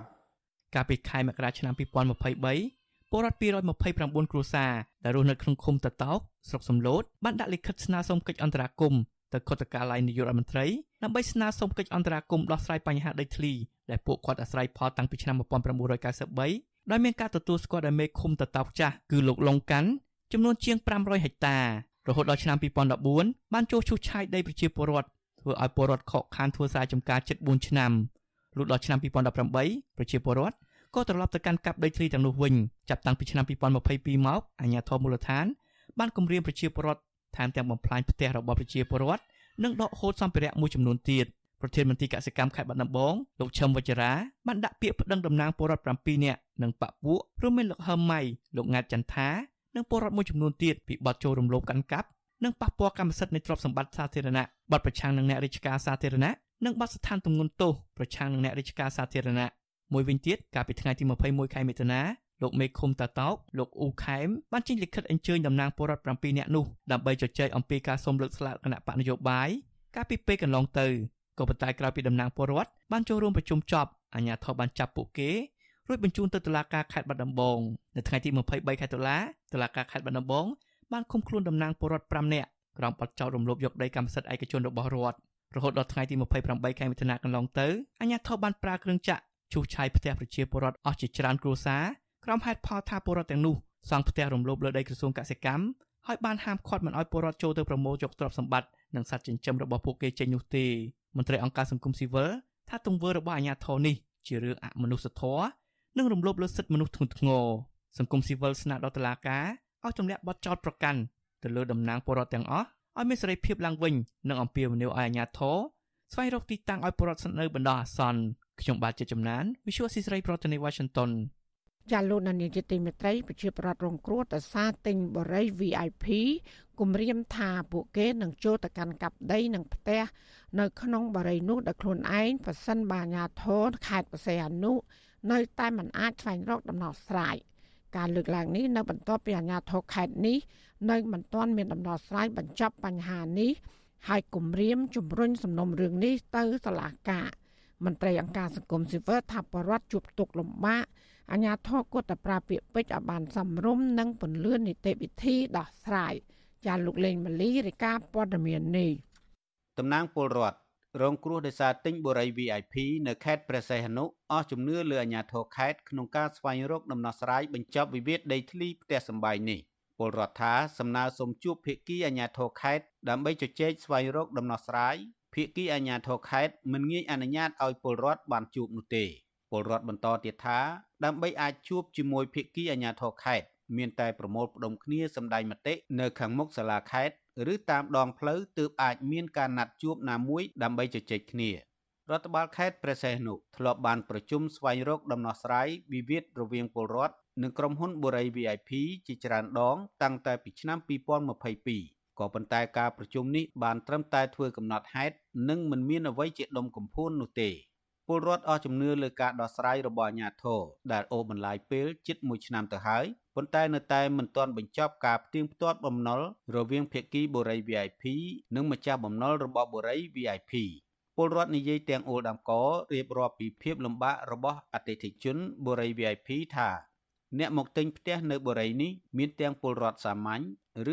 កាលពីខែមករាឆ្នាំ2023 ពលរដ្ឋ229គ្រួសារដែលរស់នៅក្នុងឃុំតតោកស្រុកសំឡូតបានដាក់លិខិតស្នើសុំកិច្ចអន្តរាគមន៍ទៅខុទ្ទកាល័យនាយករដ្ឋមន្ត្រីដើម្បីស្នើសុំកិច្ចអន្តរាគមន៍ដោះស្រាយបញ្ហាដីធ្លីដែលពួកគាត់អាស្រ័យផលតាំងពីឆ្នាំ1993ដោយមានការទទួលស្គាល់ដោយមេឃុំតតោកចាស់គឺលោកលងកាន់ចំនួនជាង500ហិកតារហូតដល់ឆ្នាំ2014បានចូលឈូសឆាយដីប្រជាពលរដ្ឋធ្វើឲ្យពលរដ្ឋខកខានធ្វើស្រែចម្ការជិត4ឆ្នាំលុះដល់ឆ្នាំ2018ប្រជាពលរដ្ឋ ក៏ត្រឡប់ទៅកាន់កាប់ដីធ្លីទាំងនោះវិញចាប់តាំងពីឆ្នាំ2022មកអាជ្ញាធរមូលដ្ឋានបានគម្រាមប្រជាពលរដ្ឋថែមទាំងបំផ្លាញផ្ទះរបស់ប្រជាពលរដ្ឋនិងដកហូតសម្ភារៈមួយចំនួនទៀតប្រធានមន្ត្រីកសិកម្មខេត្តបាត់ដំបងលោកឈឹមវជ្ជរាបានដាក់ពាក្យប្តឹងតំណាងពលរដ្ឋ7នាក់និងបពពួករួមមានលោកហឹមម៉ៃលោកងាតចន្ទថានិងពលរដ្ឋមួយចំនួនទៀតពីបទចូលរំលោភកាន់កាប់និងប៉ះពាល់កម្មសិទ្ធិនៃទ្រព្យសម្បត្តិសាធារណៈបទប្រឆាំងនឹងអ្នករាជការសាធារណៈនិងបទស្ថានទម្ងន់ទោសប្រឆាំងនឹងអ្នករាជការសាធារណៈ មួយវិញទៀតកាលពីថ្ងៃទី21ខែមិថុនាលោកមេឃុំតាតោកលោកអ៊ូខេមបានចេញលិខិតអញ្ជើញតំណាងពលរដ្ឋ7នាក់នោះដើម្បីជជែកអំពីការសូមលើកស្លាកគណៈបកនយោបាយកាលពីពេលកន្លងទៅក៏ប៉ុន្តែក្រោយពីតំណាងពលរដ្ឋបានចូលរួមប្រជុំចប់អាជ្ញាធរបានចាប់ពួកគេរួចបញ្ជូនទៅតុលាការខេត្តបាត់ដំបងនៅថ្ងៃទី23ខែតុលាតុលាការខេត្តបាត់ដំបងបានឃុំខ្លួនតំណាងពលរដ្ឋ5នាក់ក្រោមបទចោទរំលោភយកដីកម្មសិទ្ធិឯកជនរបស់រដ្ឋរហូតដល់ថ្ងៃទី28ខែមិថុនាកន្លងទៅអាជ្ញាធរបានប្រើគ្រឿងចាក់ ឈូសឆាយផ្ទះប្រជាពលរដ្ឋអស់ជាច្រើនគ្រួសារក្រោមហេតុផលថាពលរដ្ឋទាំងនោះសង់ផ្ទះរំលោភលើដីក្រសួងកសិកម្មហើយបានហាមឃាត់មិនឲ្យពលរដ្ឋចូលទៅប្រមូលយកទ្រព្យសម្បត្តិនិងសត្វចិញ្ចឹមរបស់ពួកគេចេញនោះទេមន្ត្រីអង្គការសង្គមស៊ីវិលថាទង្វើរបស់អាជ្ញាធរនេះជារឿងអមនុស្សធម៌និងរំលោភលើសិទ្ធិមនុស្សធ្ងន់ធ្ងរសង្គមស៊ីវិលស្នើដល់តុលាការឲ្យទម្លាក់បទចោទប្រកាន់ទៅលើតំណាងពលរដ្ឋទាំងអស់ឲ្យមានសេរីភាពឡើងវិញនិងអំពាវនាវឲ្យអាជ្ញាធរស្វែងរកទីតាំងឲ្យពលរដ្ឋស្នាក់នៅបណ្ដោះអាសន្ន ខ្ញុំបាទជាចំណាន Visual ស៊ីស្រីប្រធានាទី Washington ចាលោកនានីជាទីមេត្រីប្រជាប្រដ្ឋរងគ្រោះដោយសារទិញបរិយ VIP គម្រាមថាពួកគេនឹងចូលទៅកាន់កាប់ដីនិងផ្ទះនៅក្នុងបរិយនោះដោយខ្លួនឯងប៉ះសិនបាញាធរខេត្តបរសៃអនុនៅតែមិនអាចស្វែងរកដំណោះស្រាយការលើកឡើងនេះនៅបន្ទាប់ពីអាជ្ញាធរខេត្តនេះនៅមិនទាន់មានដំណោះស្រាយបញ្ចប់បញ្ហានេះហើយគម្រាមជំរុញសំណុំរឿងនេះទៅតុលាការ មន្ត្រីអង្គការសង្គមស៊ីវិលថាបរដ្ឋជួបទុកលំបាកអាញាធរគត់តែប្រាពាកពេជ្រឲ្យបានសំរុំនិងពន្លឿននីតិវិធីដោះស្រាយចាលោកលេងម៉ាលីរាយការណ៍ព័ត៌មាននេះតំណាងពលរដ្ឋរងគ្រោះដោយសារទិញបុរី VIP នៅខេត្តព្រះសីហនុអស់ជំនឿលើអាញាធរខេត្តក្នុងការស្វែងរកដំណោះស្រាយបញ្ចប់វិវាទដីធ្លីផ្ទះសម្បែងនេះពលរដ្ឋថាសំណើសុំជួបភាគីអាញាធរខេត្តដើម្បីជជែកស្វែងរកដំណោះស្រាយ ភាគីអាញាធរខេត្តមិនងាយអនុញ្ញាតឲ្យពលរដ្ឋបានជួបនោះទេពលរដ្ឋបន្តទៀតថាដើម្បីអាចជួបជាមួយភាគីអាជ្ញាធរខេត្តមានតែប្រមូលផ្ដុំគ្នាសម្ដែងមតិនៅខាងមុខសាលាខេត្តឬតាមដងផ្លូវទើបអាចមានការណាត់ជួបណាមួយដើម្បីជជែកគ្នារដ្ឋបាលខេត្តព្រះសីហនុធ្លាប់បានប្រជុំស្វែងរកដំណោះស្រាយវិវាទរវាងពលរដ្ឋនិងក្រុមហ៊ុនបូរី VIP ជាច្រើនដងតាំងតែពីឆ្នាំ2022 ក៏ប៉ុន្តែការប្រជុំនេះបានត្រឹមតែធ្វើកំណត់ហេតុនិងមិនមានអ្វីជាដុំកំភួននោះទេពលរដ្ឋអស់ជំនឿលើការដោះស្រាយរបស់អាជ្ញាធរដែលអូសបន្លាយពេលជិត1ឆ្នាំទៅហើយប៉ុន្តែនៅតែមិនទាន់បញ្ចប់ការផ្ទៀងផ្ទាត់បំណុលរវាងភាគីបូរី VIP និងម្ចាស់បំណុលរបស់បូរី VIP ពលរដ្ឋនិយាយទាំងអូលដាំករៀបរាប់ពីភាពលំបាករបស់អតិថិជនបូរី VIP ថា អ្នកមកទិញផ្ទះនៅបូរីនេះមានទាំងពលរដ្ឋសាមញ្ញ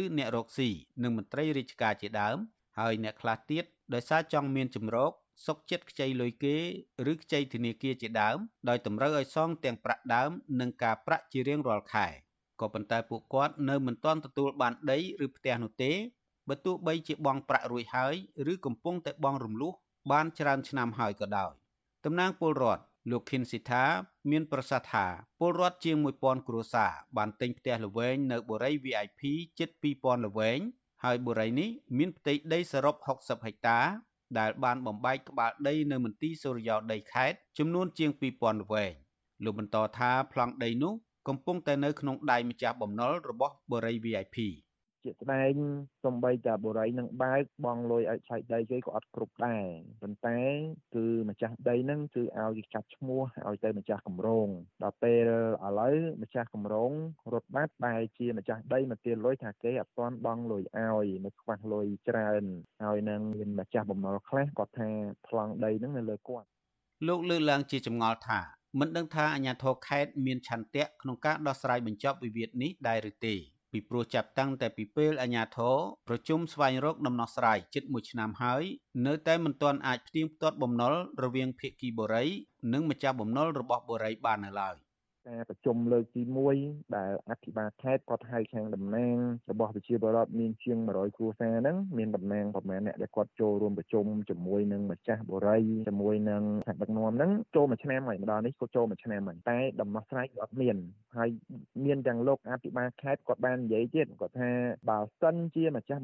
ឬអ្នករកស៊ីនិងមន្ត្រីរាជការជាដើម ហើយអ្នកខ្លះទៀតដោយសារចង់មានចម្រោកសុកចិត្តខ្ចីលុយគេឬខ្ចីធនាគារជាដើមដោយតម្រូវឲ្យសងទាំងប្រាក់ដើមនិងការប្រាក់ជារៀងរាល់ខែក៏ប៉ុន្តែពួកគាត់នៅមិនទាន់ទទួលបានដីឬផ្ទះនោះទេបើទោះបីជាបង់ប្រាក់រួចហើយឬកំពុងតែបង់រំលោះបានច្រើនឆ្នាំហើយក៏ដោយតំណាងពលរដ្ឋ លោកខិនស៊ីថា មានប្រសាសន៍ថាពលរដ្ឋជាង1000គ្រួសារបានទិញផ្ទះល្វែងនៅបូរី VIP ជិត2000ល្វែងហើយបូរីនេះមានផ្ទៃដីសរុប60ហិកតា ដែលបានបំបែកក្បាលដីនៅមន្ទីរសុរិយោដីខេត្តចំនួនជាង2000ល្វែងលោកបន្តថាប្លង់ដីនោះកំពុងតែនៅក្នុងដៃម្ចាស់បំណុលរបស់បរិយ VIP ជាស្ដែងសំបីតាបរិយនឹងបើកបងលុយឲ្យឆែកដីគេក៏អត់គ្រប់ដែរប៉ុន្តែគឺម្ចាស់ដីហ្នឹងគឺឲ្យគេកាត់ឈ្មោះឲ្យទៅម្ចាស់កម្រងដល់ពេលឥឡូវម្ចាស់កម្រងរត់បាត់បែរជាម្ចាស់ដីមកទាលុយថាគេអត់ទាន់បង់លុយឲ្យនៅខ្វះលុយច្រើនហើយនឹងមានម្ចាស់បំណុលខ្លះគាត់ថាប្លង់ដីហ្នឹងនៅលើគាត់លោកលើកឡើងជាចម្ងល់ថាមិនដឹងថាអាជ្ញាធរខេត្តមានឆន្ទៈក្នុងការដោះស្រាយបញ្ចប់វិវាទនេះដែរឬទេ ពីព្រោះចាប់តាំងតែពីពេលអាជ្ញាធរប្រជុំស្វែងរកដំណោះស្រាយជិត1ឆ្នាំហើយនៅតែមិនទាន់អាចផ្ទៀងផ្ទាត់បំណុលរវាងភាគីបូរី និងម្ចាស់បំណុលរបស់បូរីបាននៅឡើយ ការប្រជុំលើកទី1ដែលអភិបាលខេត្តគាត់ហៅខាងតំណាងរបស់ប្រជាពលរដ្ឋមានជាង100គ្រួសារហ្នឹងមានតំណាងប្រមាណអ្នកដែលគាត់ចូលរួមប្រជុំជាមួយនឹងម្ចាស់បុរីជាមួយនឹងថ្នាក់ដឹកនាំហ្នឹងចូលមួយឆ្នាំហើយម្ដងនេះគាត់ចូលមួយឆ្នាំហើយតែដំណោះស្រាយគឺអត់មានហើយមានទាំងលោកអភិបាលខេត្តគាត់បាននិយាយទៀតគាត់ថាបើសិនជាម្ចាស់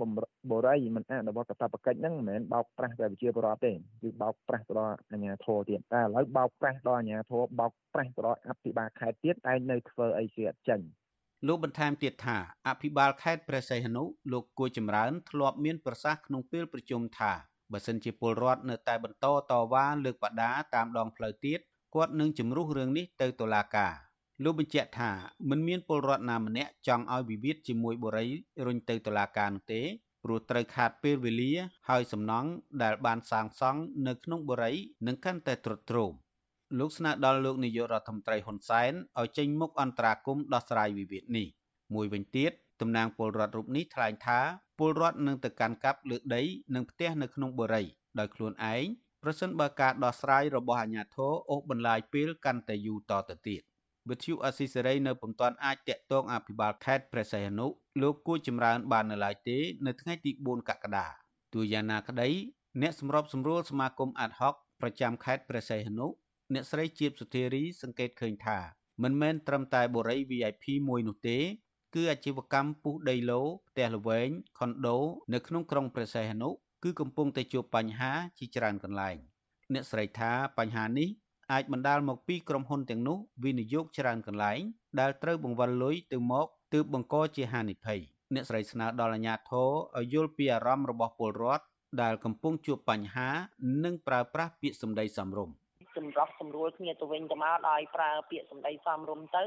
បុរីមិនអនុវត្តកាតព្វកិច្ចហ្នឹងមិនមែនបោកប្រាស់តែប្រជាពលរដ្ឋទេគឺបោកប្រាស់ទៅដល់អាជ្ញាធរទៀតតែឥឡូវបោកប្រាស់ដល់អាជ្ញាធរបោកប្រាស់ទៅដល់អភិបាលខេត្តទៀតតែនៅធ្វើអីជាអត់ចេញលោកបន្ថែមទៀតថាអភិបាលខេត្តព្រះសីហនុលោកគួយចម្រើន ធ្លាប់មានប្រសាសន៍ក្នុងពេលប្រជុំថាបើសិនជាពលរដ្ឋនៅតែបន្តតវ៉ាលើកបដាតាមដងផ្លូវទៀតគាត់នឹងជំរុះរឿងនេះទៅតុលាការលោកបញ្ជាក់ថាមិនមានពលរដ្ឋណាម្នាក់ចង់ឲ្យវិវាទជាមួយបុរីរុញទៅតុលាការនោះទេព្រោះត្រូវខាតពេលវេលា ហើយសំណង់ដែលបានសាងសង់នៅក្នុងបុរីនឹងកាន់តែទ្រុឌទ្រោម លោកស្នើដល់លោកនាយករដ្ឋមន្ត្រីហ៊ុនសែនឲ្យចេញមុខអន្តរាគមន៍ដោះស្រាយវិវាទនេះមួយវិញទៀតតំណាងពលរដ្ឋរូបនេះថ្លែងថាពលរដ្ឋនឹងទៅកាន់កាប់លើដីនិងផ្ទះនៅក្នុងបុរីដោយខ្លួនឯងប្រសិនបើការដោះស្រាយរបស់អាជ្ញាធរអូសបន្លាយពេលកាន់តែយូរតទៅទៀតវិទ្យុអស៊ីសេរីនៅពុំទាន់អាចតាក់ទងអភិបាលខេត្តព្រះសីហនុលោកគួចចម្រើន បាននៅឡើយទេនៅថ្ងៃទី4កក្កដាទោះយ៉ាងណាក្តីអ្នកសម្របសម្រួលសមាគមអាត់ហុកប្រចាំខេត្តព្រះសីហនុ អ្នកស្រីជាបសុធារី សង្កេតឃើញថាមិនមែនត្រឹមតែបុរី VIP មួយនោះទេ គឺអាជីវកម្មពុះដីឡូផ្ទះល្វែងខុនដូ នៅក្នុងក្រុងព្រះសីហនុគឺកំពុងតែជួបបញ្ហាជាច្រើនកន្លែងអ្នកស្រីថាបញ្ហានេះអាចបណ្ដាលមកពីក្រុមហ៊ុនទាំងនោះវិនិយោគច្រើនកន្លែងដែលត្រូវបង្វិលលុយទៅមកទើបបង្កជាហានិភ័យអ្នកស្រីស្នើដល់អាជ្ញាធរឲ្យយល់ពីអារម្មណ៍របស់ពលរដ្ឋដែលកំពុងជួបបញ្ហា និងប្រើប្រាស់ពាក្យសម្ដីសមរម្យ សម្រាប់សម្រួលគ្នាទៅវិញទៅមកដោយប្រើពាក្យសម្ដីសមរម្យទៅ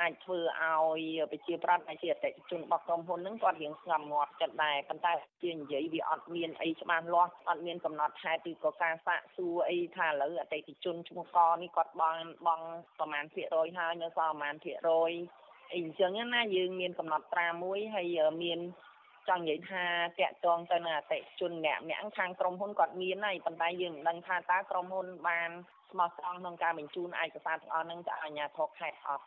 អាចធ្វើឲ្យប្រជាប្រដ្ឋអាចជាអតិថិជនរបស់ក្រុមហ៊ុនហ្នឹងគាត់រៀងស្ងប់ងាប់ចិត្តដែរប៉ុន្តែជានិយាយវាអត់មានអីច្បាស់លាស់អត់មានកំណត់ហេតុឬក៏ការសាកសួរអីថាឥឡូវអតិថិជនឈ្មោះកនេះគាត់បងបងប្រហែលភាគរយហើយនៅសល់ប្រហែលភាគរយអីអញ្ចឹងណាយើងមានកំណត់ត្រាមួយហើយមានចង់និយាយថាតាក់ទងទៅនឹងអតិជនអ្នកម្នាក់ខាងក្រុមហ៊ុនគាត់មានហើយប៉ុន្តែយើងមិនដឹងថាតើក្រុមហ៊ុនបាន ស្មោះត្រង់ក្នុងការបញ្ជូនឯកសារទាំងអស់ហ្នឹងទៅអាជ្ញាធរខេត្តអត់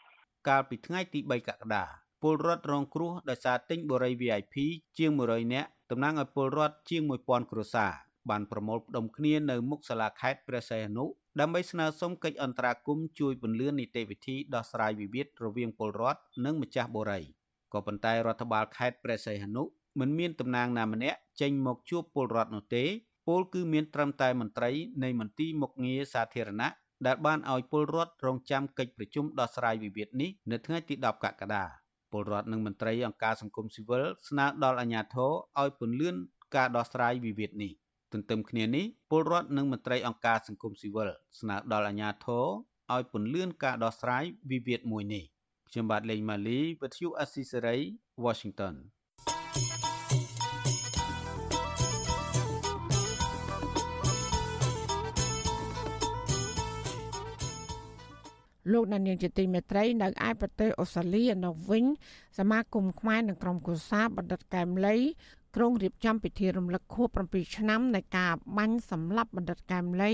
កាលពីថ្ងៃទី3កក្កដាពលរដ្ឋរងគ្រោះដោយសារទិញបុរី VIP ជាង100នាក់តំណាងឲ្យពលរដ្ឋជាង1000គ្រួសារបានប្រមូលផ្ដុំគ្នានៅមុខសាលាខេត្តព្រះសីហនុដើម្បីស្នើសុំកិច្ចអន្តរាគមន៍ជួយពន្លឿននីតិវិធីដោះស្រាយវិវាទរវាងពលរដ្ឋនិងម្ចាស់បុរីក៏ប៉ុន្តែរដ្ឋបាលខេត្តព្រះសីហនុមិនមានតំណាងណាម្នាក់ចេញមកជួបពលរដ្ឋនោះទេ ពលគឺមានត្រឹមតែមន្ត្រីនៃមន្ទីរមុខងារសាធារណៈដែលបានឲ្យពលរដ្ឋរងចាំកិច្ចប្រជុំដោះស្រាយវិវាទនេះនៅថ្ងៃទី10កក្កដាពលរដ្ឋនិងមន្ត្រីអង្គការសង្គមស៊ីវិលស្នើដល់អាជ្ញាធរឲ្យពន្យាការដោះស្រាយវិវាទនេះទន្ទឹមគ្នានេះពលរដ្ឋនិងមន្ត្រីអង្គការសង្គមស៊ីវិលស្នើដល់អាជ្ញាធរឲ្យពន្យាការដោះស្រាយវិវាទមួយនេះខ្ញុំបាទលេងម៉ាលីវិទ្យុអស៊ីសេរី Washington លោកដានៀងជាទីមេត្រីនៅឯប្រទេសអូស្ត្រាលីនៅវិញ សមាគមខ្មែរនិងក្រុមគូសាបណ្ឌិតកែមលីក្រុងរៀបចំពិធីរំលឹកខួប7ឆ្នាំនៃការបាញ់សម្លាប់បណ្ឌិតកែមលី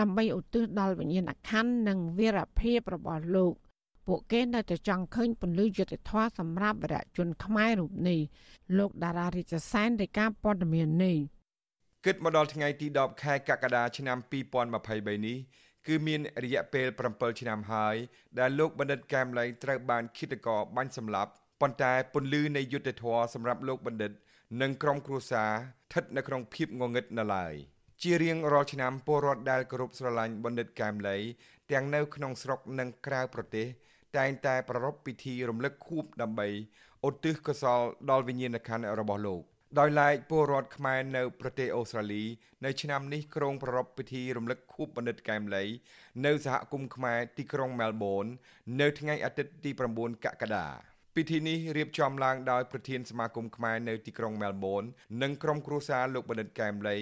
ដើម្បីឧទ្ទិសដល់វិញ្ញាណក្ខន្ធនិងវីរភាពរបស់លោកពួកគេនៅតែចង់ឃើញពន្លឺយុត្តិធម៌សម្រាប់វរៈជនខ្មែររូបនេះលោកតារារិជសែនរាយការណ៍ព័ត៌មាននេះគិតមកដល់ថ្ងៃទី10ខែកក្កដាឆ្នាំ2023នេះ គឺមានរយៈពេល7ឆ្នាំហើយដែលលោកបណ្ឌិតកែមលីត្រូវបានឃាតករបាញ់សម្លាប់ប៉ុន្តែពន្លឺនៃយុទ្ធធរសម្រាប់លោកបណ្ឌិត និងក្រុមគ្រួសារស្ថិតនៅក្នុងភាពងងឹតនៅឡើយជារៀងរាល់ឆ្នាំពលរដ្ឋដែលគោរពស្រឡាញ់បណ្ឌិតកែមលីទាំងនៅក្នុងស្រុកនិងក្រៅប្រទេស តែងតែប្រារព្ធពិធីរំលឹកខួបដើម្បីឧទ្ទិសកុសលដល់វិញ្ញាណក្ខន្ធរបស់លោក ដោយឡែកពលរដ្ឋខ្មែរនៅប្រទេសអូស្ត្រាលី នៅឆ្នាំនេះក្រុងប្រារព្ធពិធីរំលឹកខួបបណ្ឌិតកែមលី នៅសហគមន៍ខ្មែរទីក្រុងមែលប៊ននៅថ្ងៃអាទិត្យទី9កក្កដាពិធីនេះរៀបចំឡើងដោយប្រធានសមាគមខ្មែរនៅទីក្រុងមែលប៊ននិងក្រុមគ្រួសារលោកបណ្ឌិតកែមលី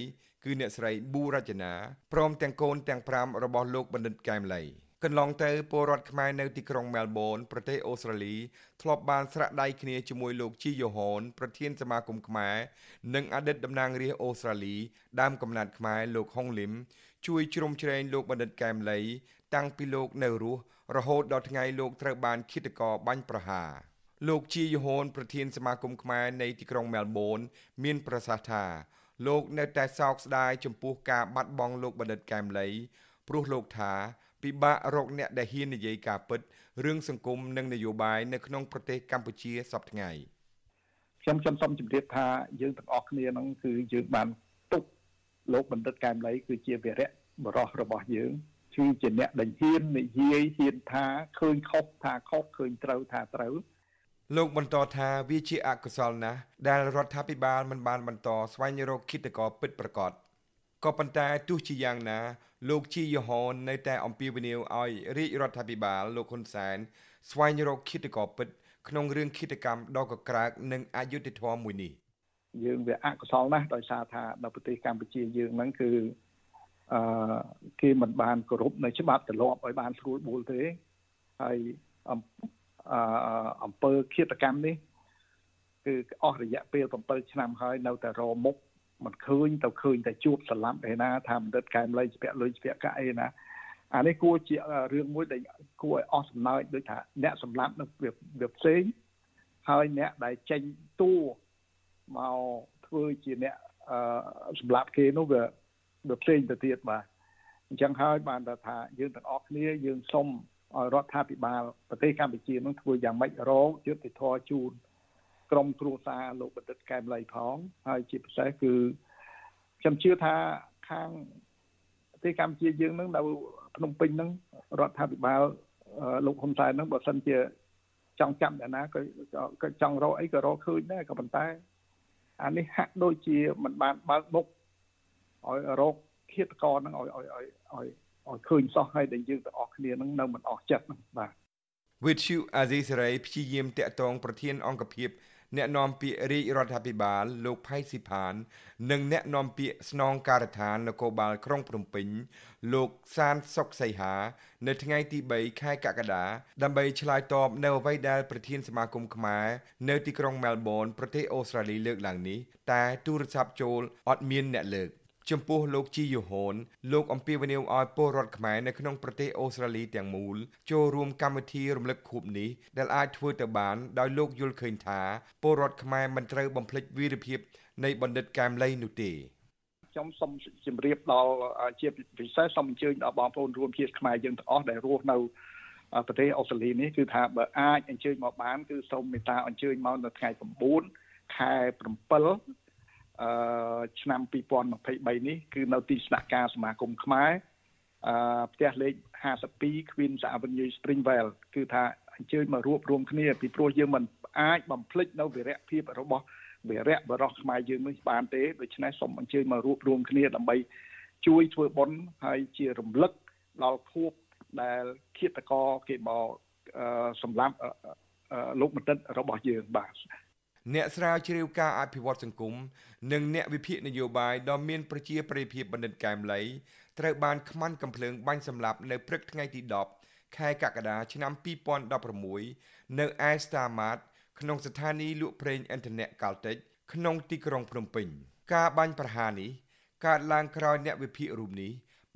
គឺអ្នកស្រីប៊ូរចនាព្រមទាំងកូនទាំង5របស់លោកបណ្ឌិតកែមលី កន្លងទៅពលរដ្ឋខ្មែរនៅទីក្រុងមែលប៊នប្រទេសអូស្ត្រាលីធ្លាប់បានស្រាក់ដៃគ្នាជាមួយលោកជីយ៉ូហនប្រធានសមាគមខ្មែរនិងអតីតតំណាងរាស្ត្រអូស្ត្រាលី ដើមកំណត់ខ្មែរលោកហុងលឹមជួយជ្រោមជ្រែងលោកបណ្ឌិតកែមលី តាំងពីលោកនៅរស់រហូតដល់ថ្ងៃលោកត្រូវបានឃាតករបាញ់ប្រហារលោកជាយហូនប្រធានសមាគមខ្មែរនៃទីក្រុងមែលប៊នមានប្រសាសន៍ថាលោកនៅតែសោកស្ដាយចំពោះការបាត់បង់លោកបណ្ឌិតកែមលីព្រោះលោកថា ពិបាករកអ្នកដែលហ៊ាននិយាយការពិតរឿងសង្គមនិងនយោបាយនៅក្នុងប្រទេសកម្ពុជាសពថ្ងៃខ្ញុំខ្ញុំសូមជម្រាបថាយើងទាំងអស់គ្នានឹងគឺយើងបានទុកលោកបណ្ឌិតកែមលីគឺជាវីរៈបរោះរបស់យើងគឺជាអ្នកដែលហ៊ាននិយាយហ៊ានថាឃើញខុសថាខុសឃើញត្រូវថាត្រូវលោកបន្តថាវាជាអកុសលណាស់ដែលរដ្ឋាភិបាលមិនបានបន្តស្វែងរកគិតកោពិតប្រាកដ ក៏ប៉ុន្តែទោះជាយ៉ាងណា លោកជីយ៉ូហននៅតែអំពាវនាវឲ្យរាជរដ្ឋាភិបាលលោកហ៊ុនសែនស្វែងរកគិតកោពិត ក្នុងរឿងគិតកម្មដ៏កក្រើកនិងអយុត្តិធម៌មួយនេះយើងវាអកុសលណាស់ដោយសារថានៅប្រទេសកម្ពុជាយើងហ្នឹងគឺអឺគេមិនបានគោរពនៅច្បាប់ទម្លាប់ឲ្យបានស្រួលបួលទេហើយអំពើឃាតកម្មនេះគឺអស់រយៈពេល7ឆ្នាំហើយនៅតែរមុខ មិនឃើញទៅឃើញតែជួបស្លាប់ឯណាថាបណ្ឌិតកែមលៃស្ពាក់លុយស្ពាក់កាក់អីណាអានេះគួរជារឿងមួយដែលគួរឲ្យអស់សំណើចដូចថាអ្នកសម្លាប់នឹងវាផ្សេងហើយអ្នកដែលចេញតួមកធ្វើជាអ្នកសម្លាប់គេនោះវាវាផ្សេងទៅទៀតបាទអញ្ចឹងហើយបានថាយើងទាំងអស់គ្នាយើងសូមឲ្យរដ្ឋាភិបាលប្រទេសកម្ពុជានឹងធ្វើយ៉ាងម៉េចរងយុត្តិធម៌ជូន ក្រមគ្រួសារលោកបណ្ឌិតកែមលីផងហើយជាពិសេសគឺខ្ញុំជឿថាខាងប្រទេសកម្ពុជាយើងនឹងនៅភ្នំពេញនឹងរដ្ឋាភិបាលលោកហ៊ុនសែននឹងបើសិនជាចង់ចាប់អ្នកណាក៏ក៏ចង់រកអីក៏រកឃើញដែរក៏ប៉ុន្តែអានេះហាក់ដូចជាមិនបានបើកមុខឲ្យរកឃាតករនឹងឲ្យឲ្យឲ្យឲ្យឲ្យឃើញសោះហើយដែលយើងទាំងអស់គ្នានឹងនៅមិនអស់ចិត្តហ្នឹងបាទវិទ្យុអាស៊ីសេរីព្យាយាមតាក់ទងប្រធានអង្គភិប អ្នកនាំពាក្យរាជរដ្ឋាភិបាលលោកផៃស៊ីផាន និងអ្នកនាំពាក្យស្នងការដ្ឋាននគរបាលក្រុងភ្នំពេញ លោកសានសុកសីហា នៅថ្ងៃទី3ខែកក្កដាដើម្បីឆ្លើយតបនៅអ្វីដែលប្រធានសមាគមខ្មែរនៅទីក្រុងមែលប៊នប្រទេសអូស្ត្រាលីលើកឡើងនេះតែទូរស័ព្ទចូលអត់មានអ្នកលើក ចំពោះលោក ជីយូហូនលោកអំពាវនាវឲ្យពលរដ្ឋខ្មែរនៅក្នុងប្រទេសអូស្ត្រាលីទាំងមូលចូលរួមកម្មវិធីរំលឹកខួបនេះដែលអាចធ្វើទៅបានដោយលោកយល់ឃើញថាពលរដ្ឋខ្មែរមិនត្រូវបំភ្លេចវីរភាពនៃបណ្ឌិតកែមលីនោះទេខ្ញុំសូមជម្រាបដល់ជាពិសេសសូមអញ្ជើញដល់បងប្អូនរួមជាតិខ្មែរយើងទាំងអស់ដែលរស់នៅប្រទេសអូស្ត្រាលីនេះគឺថាបើអាចអញ្ជើញមកបានគឺសូមមេត្តាអញ្ជើញមកនៅថ្ងៃ9ខែ7 អឺឆ្នាំ2023នេះគឺនៅទីស្នាក់ការសមាគមខ្មែរអឺផ្ទះលេខ52 Queen's Avenue Springvale គឺថាអញ្ជើញមករួបរวมគ្នាពីព្រោះយើងមិនអាចបំភ្លេចនៅវីរៈភាពរបស់វីរៈបរោះខ្មែរយើងនេះបានទេដូច្នេះសូមអញ្ជើញមករួបរวมគ្នាដើម្បីជួយធ្វើបុណ្យហើយជារំលឹកដល់ខួបដែលឃាតករគេមកសម្លាប់លោកបណ្ឌិតរបស់យើងបាទ អ្នកស្រាវជ្រាវការអភិវឌ្ឍសង្គមនិងអ្នកវិភាគនយោបាយដ៏មានប្រជាប្រិយភាពបណ្ឌិតកែមលីត្រូវបានខ្មាន់កំភ្លើងបាញ់សម្លាប់នៅព្រឹកថ្ងៃទី10ខែកក្កដាឆ្នាំ2016នៅឯស្តាម៉ាតក្នុងស្ថានីយ៍លក់ប្រេងឥន្ធនៈកាល់តិចក្នុងទីក្រុងភ្នំពេញ ការបាញ់ប្រហារនេះកើតឡើងក្រោយអ្នកវិភាគរូបនេះ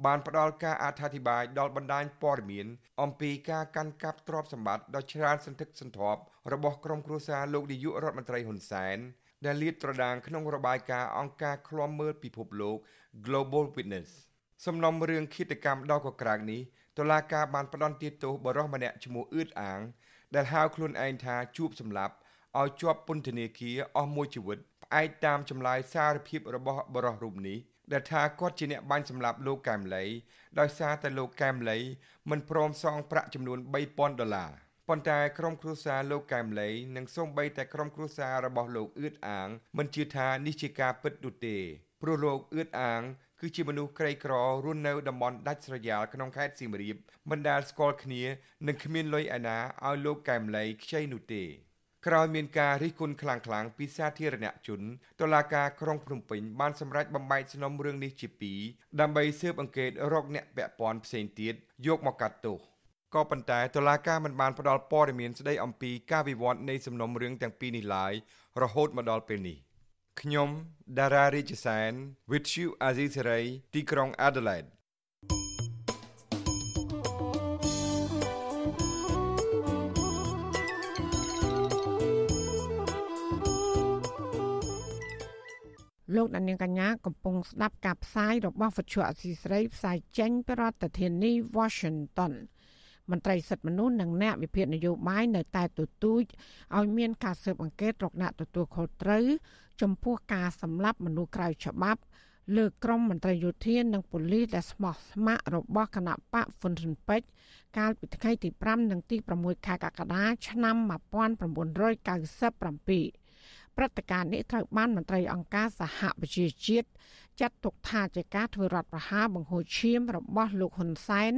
បានផ្ដល់ការអត្ថាធិប្បាយដល់បណ្ដាញព័ត៌មានអំពីការកាន់កាប់ទ្រព្យសម្បត្តិដ៏ច្រើនសន្ធឹកសន្ធាប់របស់ក្រុមគ្រួសារលោកនាយករដ្ឋមន្ត្រីហ៊ុនសែនដែលលាតត្រដាងក្នុងរបាយការណ៍អង្គការឃ្លាំមើលពិភពលោក Global Witness សំណុំរឿងឃាតកម្មដ៏កក្រើកនេះតុលាការបានផ្ដន្ទាទោសបរិសម្នាក់ឈ្មោះអឿតអាង ដែលហៅខ្លួនឯងថាជួបសម្លាប់ឲ្យជាប់ពន្ធនាគារអស់មួយជីវិតផ្អែកតាមចម្លើយសារភាពរបស់បរិសរូបនេះ ដែលថាគាត់ជាអ្នកបាញ់សម្លាប់លោកកែមលីដោយសារតែលោកកែមលីមិនព្រមសងប្រាក់ចំនួន3000ដុល្លារប៉ុន្តែក្រុមគ្រួសារលោកកែមលីនិងសូម្បីតែក្រុមគ្រួសាររបស់លោកអឿតអាង មិនជឿថានេះជាការពិតនោះទេព្រោះលោកអឿតអាង គឺជាមនុស្សក្រីក្ររស់នៅតំបន់ដាច់ស្រយាលក្នុងខេត្តសៀមរាបមិនដែលស្គាល់គ្នានិងគ្មានលុយឯណាឲ្យលោកកែមលីខ្ចីនោះទេ ក្រោយមានការរិះគន់ខ្លាំងៗពីសាធារណជនតុលាការក្រុងភ្នំពេញបានសម្រេចបំបែកសំណុំរឿងនេះជាពីរដើម្បីស៊ើបអង្កេតរកអ្នកពាក់ព័ន្ធផ្សេងទៀតយកមកកាត់ទោសក៏ប៉ុន្តែតុលាការមិនបានផ្ដល់ព័ត៌មានស្ដីអំពីការវិវត្តនៃសំណុំរឿងទាំងពីរនេះឡើយរហូតមកដល់ពេលនេះខ្ញុំដារ៉ារីជសែន With you Azizi Saray ទីក្រុង Adelaide លោកដានៀងកញ្ញាកំពុងស្ដាប់ការផ្សាយរបស់វិទ្យុអសីស្រីផ្សាយចេញពីរដ្ឋធានី Washington មន្ត្រីសិទ្ធិមនុស្សនិងអ្នកវិភាគនយោបាយនៅតែទទូចឲ្យមានការស៊ើបអង្កេតរកអ្នកទទួលខុសត្រូវចំពោះការសម្លាប់មនុស្សក្រៅច្បាប់លើក្រុមមន្ត្រីយោធានិងប៉ូលីសដែលស្មោះស្ម័គ្ររបស់គណៈបកហ្វុនស៊ិនពេជ្រកាលពីថ្ងៃទី5និងទី6ខែកក្កដាឆ្នាំ1997 ព្រឹត្តិការណ៍នេះត្រូវបានមន្ត្រីអង្គការសហប្រជាជាតិចាត់ទុកថាជាការធ្វើរដ្ឋប្រហារបង្ហូរឈាមរបស់លោកហ៊ុនសែន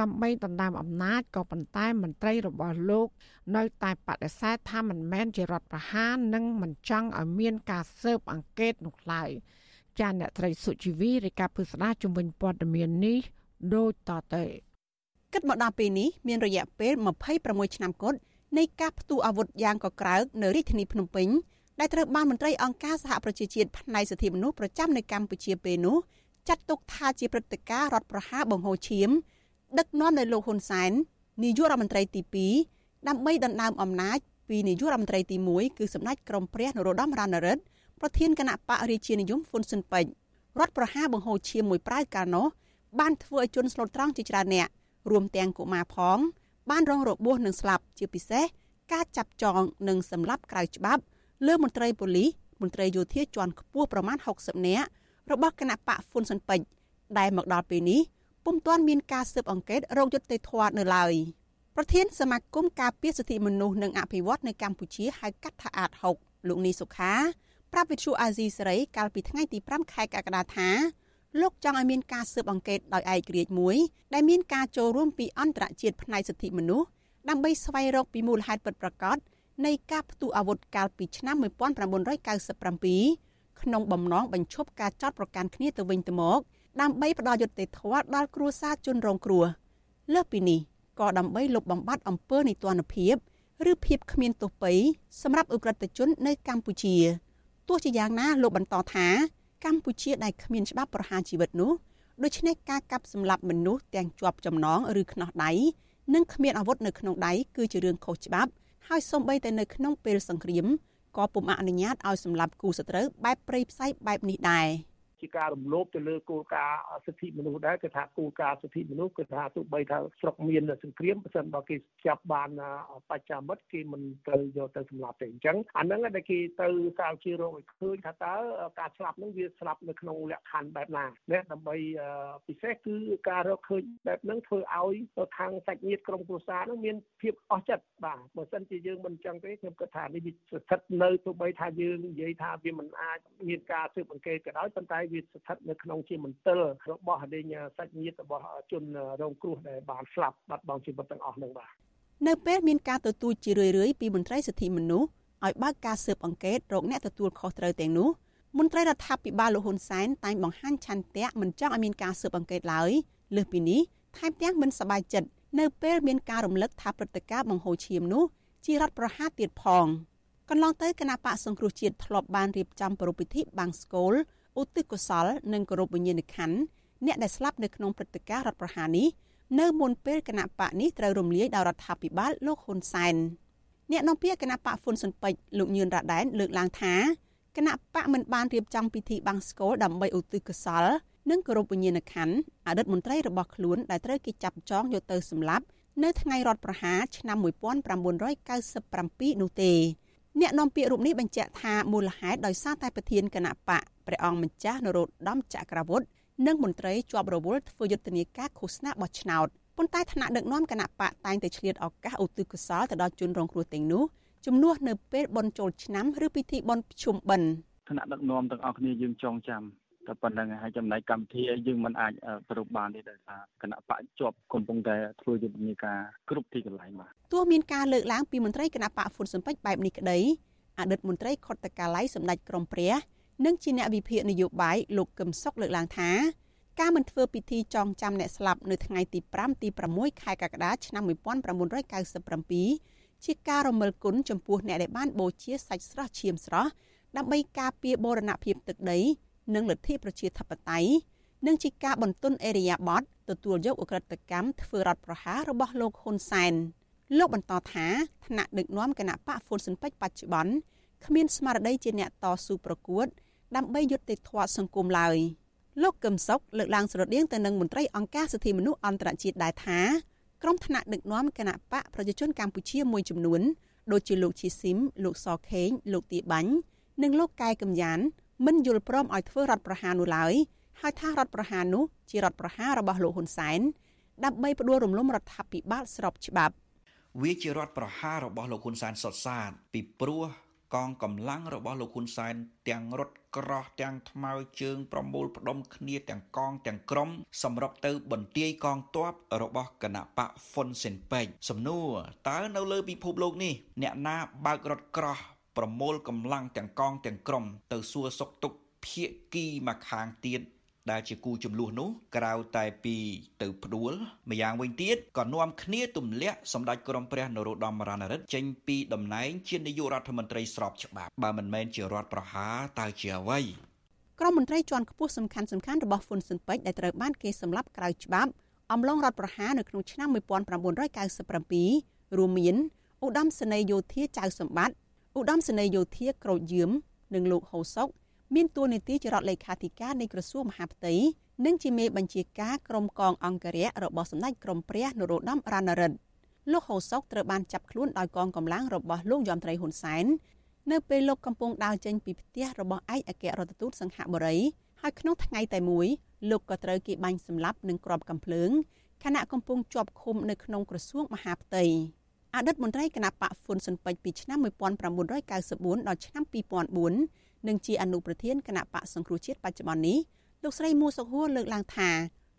ដើម្បីដណ្ដើមអំណាចក៏ប៉ុន្តែមន្ត្រីរបស់លោក នៅតែបដិសេធថាមិនមែនជារដ្ឋប្រហារនិងមិនចង់ឲ្យមានការស៊ើបអង្កេតនោះឡើយចាអ្នកត្រីសុជីវីរាយការណ៍ពីស្ដារជំនាញព័ត៌មាននេះដូចតទៅគិតមកដល់ពេលនេះមានរយៈពេល26ឆ្នាំគត់នៃការផ្ទុះអាវុធយ៉ាងកក្រើកនៅរាជធានីភ្នំពេញ ដែលត្រូវបានមន្ត្រីអង្គការសហប្រជាជាតិផ្នែកសិទ្ធិមនុស្សប្រចាំនៅកម្ពុជាពេលនោះចាត់ទុកថាជាព្រឹត្តិការណ៍រដ្ឋប្រហារបង្ហូរឈាម ដឹកនាំដោយលោកហ៊ុនសែននាយករដ្ឋមន្ត្រីទី2ដើម្បីដណ្ដើមអំណាចពីនាយករដ្ឋមន្ត្រីទី1គឺសម្ដេចក្រមព្រះនរោត្តមរណរដ្ឋប្រធានគណៈបករាជានិយមហ៊ុនស៊ិនពេជ្ររដ្ឋប្រហារបង្ហូរឈាមមួយប្រៅកាលនោះបានធ្វើឲ្យជនស្លូតត្រង់ជាច្រើនអ្នករួមទាំងកុមារផងបានរងរបួសនិងស្លាប់ជាពិសេសការចាប់ចងនិងសម្លាប់ក្រៅច្បាប់ លើមន្ត្រីប៉ូលីសមន្ត្រីយោធាជាន់ខ្ពស់ប្រមាណ60នាក់របស់គណៈបកហ្វុនស៊ិនពេជ្រដែលមកដល់ពេលនេះពុំទាន់មានការស៊ើបអង្កេតរោគយុត្តិធម៌នៅឡើយប្រធានសមាគមការពារសិទ្ធិមនុស្សនិងអភិវឌ្ឍនៅកម្ពុជាហៅកាត់ថាអាត6លោកនីសុខាប្រាប់វិទ្យុអាស៊ីសេរីកាលពីថ្ងៃទី5ខែកក្កដាថាលោកចង់ឲ្យមានការស៊ើបអង្កេតដោយឯករាជ្យមួយដែលមានការចូលរួមពីអន្តរជាតិផ្នែកសិទ្ធិមនុស្សដើម្បីស្វែងរកពីមូលហេតុពិតប្រាកដ នៃការផ្ទុះអាវុធកាលពីឆ្នាំ1997ក្នុងបំណងបញ្ឈប់ការចោទប្រកាន់គ្នាទៅវិញទៅមកដើម្បីផ្ដល់យុត្តិធម៌ដល់គ្រួសារជនរងគ្រោះលើសពីនេះក៏ដើម្បីលុបបំបាត់អំពើនីតិរដ្ឋភាពឬភាពគ្មានទោសពៃសម្រាប់អ ுக ្រិតជននៅកម្ពុជាទោះជាយ៉ាងណាលោកបន្តថាកម្ពុជាដែលគ្មានច្បាប់ប្រហារជីវិតនោះដូច្នេះការកាប់សម្លាប់មនុស្សទាំងជាប់ចំណងឬខ្នោះដៃនិងគ្មានអាវុធនៅក្នុងដៃគឺជារឿងខុសច្បាប់ ហើយសូម្បីតែនៅក្នុងពេលសង្គ្រាមក៏ពុំអនុញ្ញាតឲ្យសម្លាប់គូសត្រូវបែបព្រៃផ្សៃបែបនេះដែរ។ ជាការរំលោភទៅលើគោលការណ៍សិទ្ធិមនុស្សដែរគឺថាគោលការណ៍សិទ្ធិមនុស្សគឺថាទោះបីថាស្រុកមានសង្គ្រាមបើសិនបើគេចាប់បានបច្ចាមិត្តគេមិនត្រូវយកទៅសម្លាប់ទេអញ្ចឹងអាហ្នឹងដែលគេទៅសាវជារោគឲ្យឃើញថាតើការស្លាប់ហ្នឹងវាស្លាប់នៅក្នុងលក្ខខណ្ឌបែបណាណាដើម្បីពិសេសគឺការរកឃើញបែបហ្នឹងធ្វើឲ្យខាងសាច់ញាតិក្រុមគ្រួសារហ្នឹងមានភាពអស់ចិត្តបាទបើសិនជាយើងមិនអញ្ចឹងទេខ្ញុំគិតថានេះវាស្ថិតនៅទោះបីថាយើងនិយាយថាវាមិនអាចមានការស៊ើបអង្កេតក៏ដោយប៉ុន្តែវាស្ថិតនៅក្នុងជាមន្ទិលរបស់អដេញសាច់ញាតិរបស់ជនរងគ្រោះដែលបានស្លាប់បាត់បង់ជីវិតទាំងអស់នឹងបាទនៅពេលមានការទទូចជារឿយៗពីមន្ត្រីសិទ្ធិមនុស្សឲ្យបើកការស៊ើបអង្កេតរកអ្នកទទួលខុសត្រូវទាំងនោះមន្ត្រីរដ្ឋាភិបាលលោកហ៊ុនសែនតែងបង្ហាញឆន្ទៈមិនចង់ឲ្យមានការស៊ើបអង្កេតឡើយលើសពីនេះថែមទាំងមិនសប្បាយចិត្តនៅពេលមានការរំលឹកថាព្រឹត្តិការណ៍បង្ហូរឈាមនោះជារដ្ឋប្រហារទៀតផងកន្លងទៅគណៈបកសង្គ្រោះជាតិធ្លាប់បានរៀបចំប្រពៃពិធីបាំងស្កូល ឧទ្ទិសកុសលនិងគោរពវិញ្ញាណក្ខន្ធអ្នកដែលស្លាប់នៅក្នុងព្រឹត្តិការណ៍រដ្ឋប្រហារនេះនៅមុនពេលគណៈបកនេះត្រូវរំលាយដោយរដ្ឋាភិបាលលោកហ៊ុនសែនអ្នកនាំពាក្យគណៈបកហ្វុនស៊ុនពេជ្រលោកញឿនរ៉ាដែនលើកឡើងថាគណៈបកមិនបានរៀបចំពិធីបាំងស្កូលដើម្បីឧទ្ទិសកុសលនិងគោរពវិញ្ញាណក្ខន្ធអតីតមន្ត្រីរបស់ខ្លួនដែលត្រូវគេចាប់ចងយកទៅសម្លាប់នៅថ្ងៃរដ្ឋប្រហារឆ្នាំ1997នោះទេ អ្នកនាំពាក្យរូបនេះបញ្ជាក់ថាមូលហេតុដោយសារតែប្រធានគណៈបកព្រះអង្គម្ចាស់នរោត្តមចក្រវុឌ្ឍនិងមន្ត្រីជាប់រវល់ធ្វើយុទ្ធនាការឃោសនាបោះឆ្នោតប៉ុន្តែថ្នាក់ដឹកនាំគណៈបកតែងតែឆ្លៀតឱកាសឧទ្ទិសកុសលទៅដល់ជនរងគ្រោះទាំងនោះជំនួសនៅពេលបុណ្យចូលឆ្នាំឬពិធីបុណ្យភ្ជុំបិណ្ឌថ្នាក់ដឹកនាំទាំងអស់គ្នាយើងចងចាំ តែប៉ុណ្្នឹងហើយចំណែកកម្មវិធីយើងមិនអាចប្រពបានទេដោយសារគណៈបកជាប់កំពុងតែធ្វើយុទ្ធនាការគ្រប់ទីកន្លែងបាទទោះមានការលើកឡើងពីមន្ត្រីគណៈបកហ្វុនស៊ុនពេជ្របែបនេះក្តីអតីតមន្ត្រីខុទ្ទកាល័យសម្ដេចក្រមព្រះនិងជាអ្នកវិភាគនយោបាយលោកកឹមសុខលើកឡើងថាការមិនធ្វើពិធីចងចាំអ្នកស្លាប់នៅថ្ងៃទី5ទី6ខែកក្កដាឆ្នាំ1997ជាការរំលឹកគុណចំពោះអ្នកដែលបានបូជាសាច់ស្រស់ឈាមស្រស់ដើម្បីការពារបូរណភាពទឹកដី និងលទ្ធិប្រជាធិបតេយ្យនិងជាការបន្ទន់អេរិយាប័តទទួលយកអ ுக ្រិតកម្មធ្វើរដ្ឋប្រហាររបស់លោកហ៊ុនសែនលោកបន្តថាថ្នាក់ដឹកនាំគណៈបកហ្វុនស៊ិនពេជ្របច្ចុប្បន្នគ្មានស្មារតីជាអ្នកតស៊ូប្រកួត ដើម្បីយុត្តិធម៌សង្គមឡើយលោកកឹមសុខលើកឡើងស្រដៀងទៅនឹងមន្ត្រីអង្គការសិទ្ធិមនុស្សអន្តរជាតិដែរថាក្រុមថ្នាក់ដឹកនាំគណៈបកប្រជាជនកម្ពុជាមួយចំនួន ដូចជាលោកឈីស៊ីមលោកសខេងលោកទីបាញ់និងលោកកែកំយ៉ាន មិនយល់ព្រមឲ្យធ្វើរដ្ឋប្រហារនោះឡើយហើយថារដ្ឋប្រហារនោះជារដ្ឋប្រហាររបស់លោកហ៊ុនសែនដើម្បីផ្ដួលរំលំរដ្ឋាភិបាលស្របច្បាប់វាជារដ្ឋប្រហាររបស់លោកហ៊ុនសែនសុទ្ធសាធពីព្រោះកងកម្លាំងរបស់លោកហ៊ុនសែនទាំងរត់ក្រោះទាំងថ្មើរជើងប្រមូលផ្ដុំគ្នាទាំងកងទាំងក្រុមសម្រាប់ទៅបន្ទាយកងទ័ពរបស់គណៈបកហ្វុនស៊ិនពេកសំណួរតើនៅលើពិភពលោកនេះអ្នកណាបើករត់ក្រោះ ប្រមូលកម្លាំងទាំងកងទាំងក្រុមទៅសួរសុខទុក្ខភាគីមកខាងទៀតដែលជាគូចំនួននោះក្រៅតែពីទៅផ្ដួលម្យ៉ាងវិញទៀតក៏នាំគ្នាទម្លាក់សម្ដេចក្រមព្រះនរោត្តមរណរដ្ឋចេញពីតំណែងជានាយករដ្ឋមន្ត្រីស្របច្បាប់បើមិនមែនជារដ្ឋប្រហារតើជាអ្វីក្រមមន្ត្រីជាន់ខ្ពស់សំខាន់សំខាន់របស់ហ៊ុនស៊ិនពេជ្រដែលត្រូវបានគេសម្លាប់ក្រៅច្បាប់អំឡុងរដ្ឋប្រហារនៅក្នុងឆ្នាំ1997រួមមានឧត្តមសេនីយ៍យោធាចៅសម្បត្តិ ឧត្តមសេនីយ៍យោធាក្រូចយឿមនិងលោកហូសុកមានតួនាទីជារដ្ឋលេខាធិការនៃក្រសួងមហាផ្ទៃនិងជាមេបញ្ជាការក្រុមកងអង្គរៈរបស់សម្ដេចក្រមព្រះនរោត្តមរណរដ្ឋលោកហូសុកត្រូវបានចាប់ខ្លួនដោយកងកម្លាំងរបស់លោកយមត្រីហ៊ុនសែននៅពេលលោកកំពុងដើរចេញពីផ្ទះរបស់ឯកអគ្គរដ្ឋទូតសង្ហបុរីហើយក្នុងថ្ងៃតែមួយលោកក៏ត្រូវគេបាញ់សម្លាប់នឹងគ្រាប់កាំភ្លើងខណៈកំពុងជាប់ឃុំនៅក្នុងក្រសួងមហាផ្ទៃ អតីតមន្ត្រីគណៈបកហ្វុនស៊ុនពេជ្រពីឆ្នាំ1994ដល់ឆ្នាំ2004និងជាអនុប្រធានគណៈបកសង្គ្រោះជាតិបច្ចុប្បន្ននេះលោកស្រីមួសុខហួរលើកឡើងថា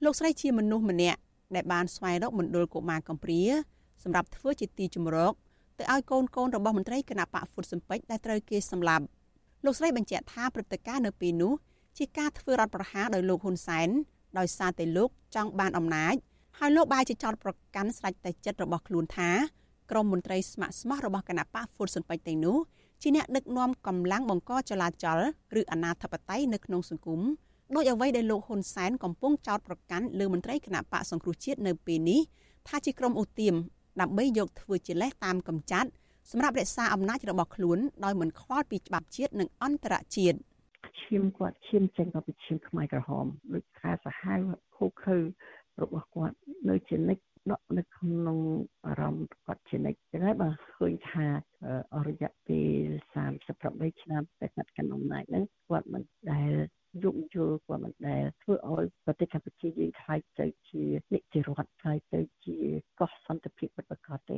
លោកស្រីជាមនុស្សម្នាក់ដែលបានស្វែងរកមណ្ឌលកុមារកំព្រាសម្រាប់ធ្វើជាទីជម្រកទៅឲ្យកូនកូនរបស់មន្ត្រីគណៈបកហ្វុតសំពេចដែលត្រូវគេសម្លាប់លោកស្រីបញ្ជាក់ថាព្រឹត្តិការណ៍នៅពេលនោះជាការធ្វើរដ្ឋប្រហារដោយលោកហ៊ុនសែនដោយសារតែលោកចង់បានអំណាចហើយលោកបាយជាចោតប្រកាន់ស្រេចតែចិត្តរបស់ខ្លួនថា ក្រមមន្ត្រីស្ម័គ្រស្មោះរបស់គណៈបកហ្វុតសំពេចទាំងនោះជាអ្នកដឹកនាំកម្លាំងបង្កចលាចលឬអនាធបត័យនៅក្នុងសង្គមដោយអ្វីដែលលោកហ៊ុនសែនកំពុងចោទប្រកាន់លើមន្ត្រីគណៈបកសង្គ្រោះជាតិនៅពេលនេះថាជាក្រុមអូទៀមដើម្បីយកធ្វើជាលេសតាមកម្ចាត់សម្រាប់រក្សាអំណាចរបស់ខ្លួនដោយមិនខ្វល់ពីច្បាប់ជាតិនិងអន្តរជាតិឈាមគាត់ឈាមចេញមកពីឈាមខ្មែរក្រហមដូចខែសាហាវខូខើរបស់គាត់នៅជានិច្ច ដកនៅក្នុងអារម្មណ៍គាត់ជានិច្ចចឹងហើយបើឃើញថាអរយៈពេល38ឆ្នាំតែគាត់កាន់អំណាចហ្នឹងគាត់មិនដែលយោគយល់គាត់មិនដែលធ្វើឲ្យប្រទេសកម្ពុជាយើងខ្លាយទៅជានិច្ចរដ្ឋខ្លាយទៅជាកោះសន្តិភាពពិតប្រាកដទេ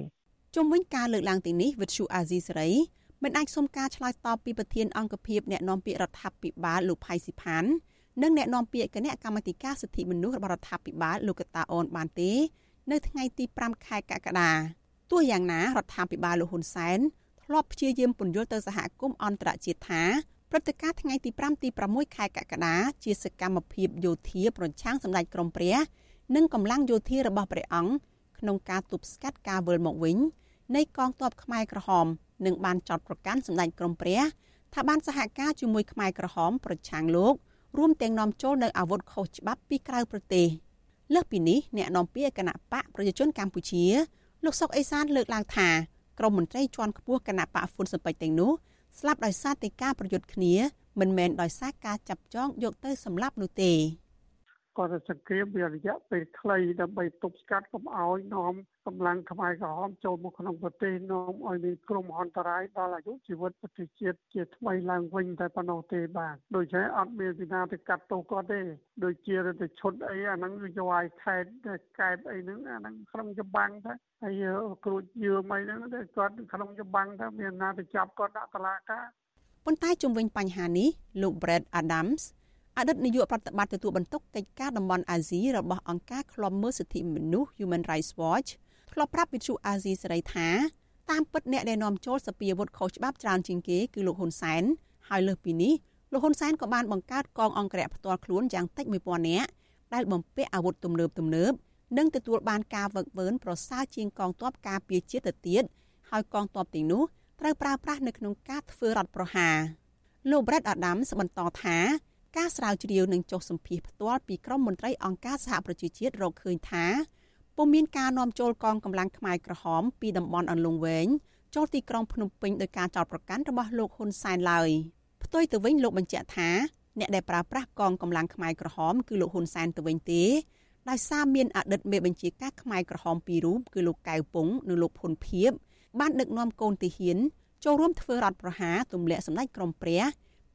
ជុំវិញការលើកឡើងទីនេះវិទ្យុអាស៊ីសេរីមិនអាចសុំការឆ្លើយតបពីប្រធានអង្គភិបអ្នកនាំពាក្យរដ្ឋាភិបាលលោកផៃស៊ីផាន និងអ្នកនាំពាក្យគណៈកម្មាធិការសិទ្ធិមនុស្សរបស់រដ្ឋាភិបាលលោកកតាអូនបានទេ នៅថ្ងៃទី5ខែកក្កដាទោះយ៉ាងណារដ្ឋាភិបាលលោកហ៊ុនសែនធ្លាប់ព្យាយាមពន្យល់ទៅសហគមន៍អន្តរជាតិថាព្រឹត្តិការណ៍ថ្ងៃទី5ទី6ខែកក្កដាជាសកម្មភាពយោធាប្រឆាំងសម្ដេចក្រមព្រះនិងកម្លាំងយោធារបស់ព្រះអង្គក្នុងការទប់ស្កាត់ការវិលមកវិញនៃកងទ័ពខ្មែរក្រហមនិងបានចោទប្រកាន់សម្ដេចក្រមព្រះថាបានសហការជាមួយខ្មែរក្រហមប្រឆាំងលោករួមទាំងនាំចូលនៅអាវុធខុសច្បាប់ពីក្រៅប្រទេស។ លើសពីនេះអ្នកនាំពាក្យគណៈបកប្រជាជនកម្ពុជាលោកសុកអេសានលើកឡើងថាក្រមមន្ត្រីជាន់ខ្ពស់គណៈបកហ្វុនសំពេចទាំងនោះស្លាប់ដោយសារតែការប្រយុទ្ធគ្នាមិនមែនដោយសារការចាប់ចងយកទៅសម្លាប់នោះទេ គាត់សង្គ្រាមវារយៈពេលខ្លីដើម្បីទប់ស្កាត់កុំឲ្យនាំកម្លាំងខ្មែរក្រហមចូលមកក្នុងប្រទេសនាំឲ្យមានក្រុមអន្តរាយដល់អាយុជីវិតប្រទេសជាតិជាថ្មីឡើងវិញតែប៉ុណ្ណោះទេបាទដូច្នេះអត់មានពីណាទៅកាត់ទោសគាត់ទេដូចជាទៅឈុតអីអាហ្នឹងវាយកឲ្យខេតកែបអីហ្នឹងអាហ្នឹងក្នុងច្បាំងទៅហើយគ្រូចយឺមអីហ្នឹងគាត់ក្នុងច្បាំងទៅមានណាទៅចាប់គាត់ដាក់តឡាការប៉ុន្តែជំវិញបញ្ហានេះលោក Brad Adams អតីតនាយកប្រតិបត្តិទទួលបន្ទុកកិច្ចការតំបន់អាស៊ីរបស់អង្គការឃ្លាំមើលសិទ្ធិមនុស្ស Human Rights Watch ធ្លាប់ប្រាប់វិទ្យុអាស៊ីសេរីថាតាមពិតអ្នកដែលនាំចូលសពាវុធខុសច្បាប់ច្រើនជាងគេគឺលោកហ៊ុនសែនហើយលើសពីនេះលោកហ៊ុនសែនក៏បានបង្កើតកងអង្គរៈផ្ទាល់ខ្លួនយ៉ាងតិច1000នាក់ដែលបំពាក់អាវុធទំនើបទំនើបនិងទទួលបានការវឹកវើប្រសើរជាងកងទ័ពការពារជាតិទៅទៀតហើយកងទ័ពទាំងនោះត្រូវប្រើប្រាស់នៅក្នុងការធ្វើរដ្ឋប្រហារលោក Brett Adams បន្តថា ការស្រាវជ្រាវនឹងចុះសម្ភាសផ្ទាល់ពីក្រមមន្ត្រីអង្គការសហប្រជាជាតិរកឃើញថាពុំមានការនាំចូលកងកម្លាំងខ្មែរក្រហមពីតំបន់អន្លង់វែងចូលទីក្រុងភ្នំពេញដោយការចោទប្រកាន់របស់លោកហ៊ុនសែនឡើយផ្ទុយទៅវិញលោកបញ្ជាក់ថាអ្នកដែលប្រើប្រាស់កងកម្លាំងខ្មែរក្រហមគឺលោកហ៊ុនសែនទៅវិញទេដោយសារមានអតីតមេបញ្ជាការខ្មែរក្រហមពីររូបគឺលោកកៅពុងនិងលោកភុនភៀបបានដឹកនាំកូនទាហានចូលរួមធ្វើរដ្ឋប្រហារទម្លាក់សម្ដេចក្រមព្រះ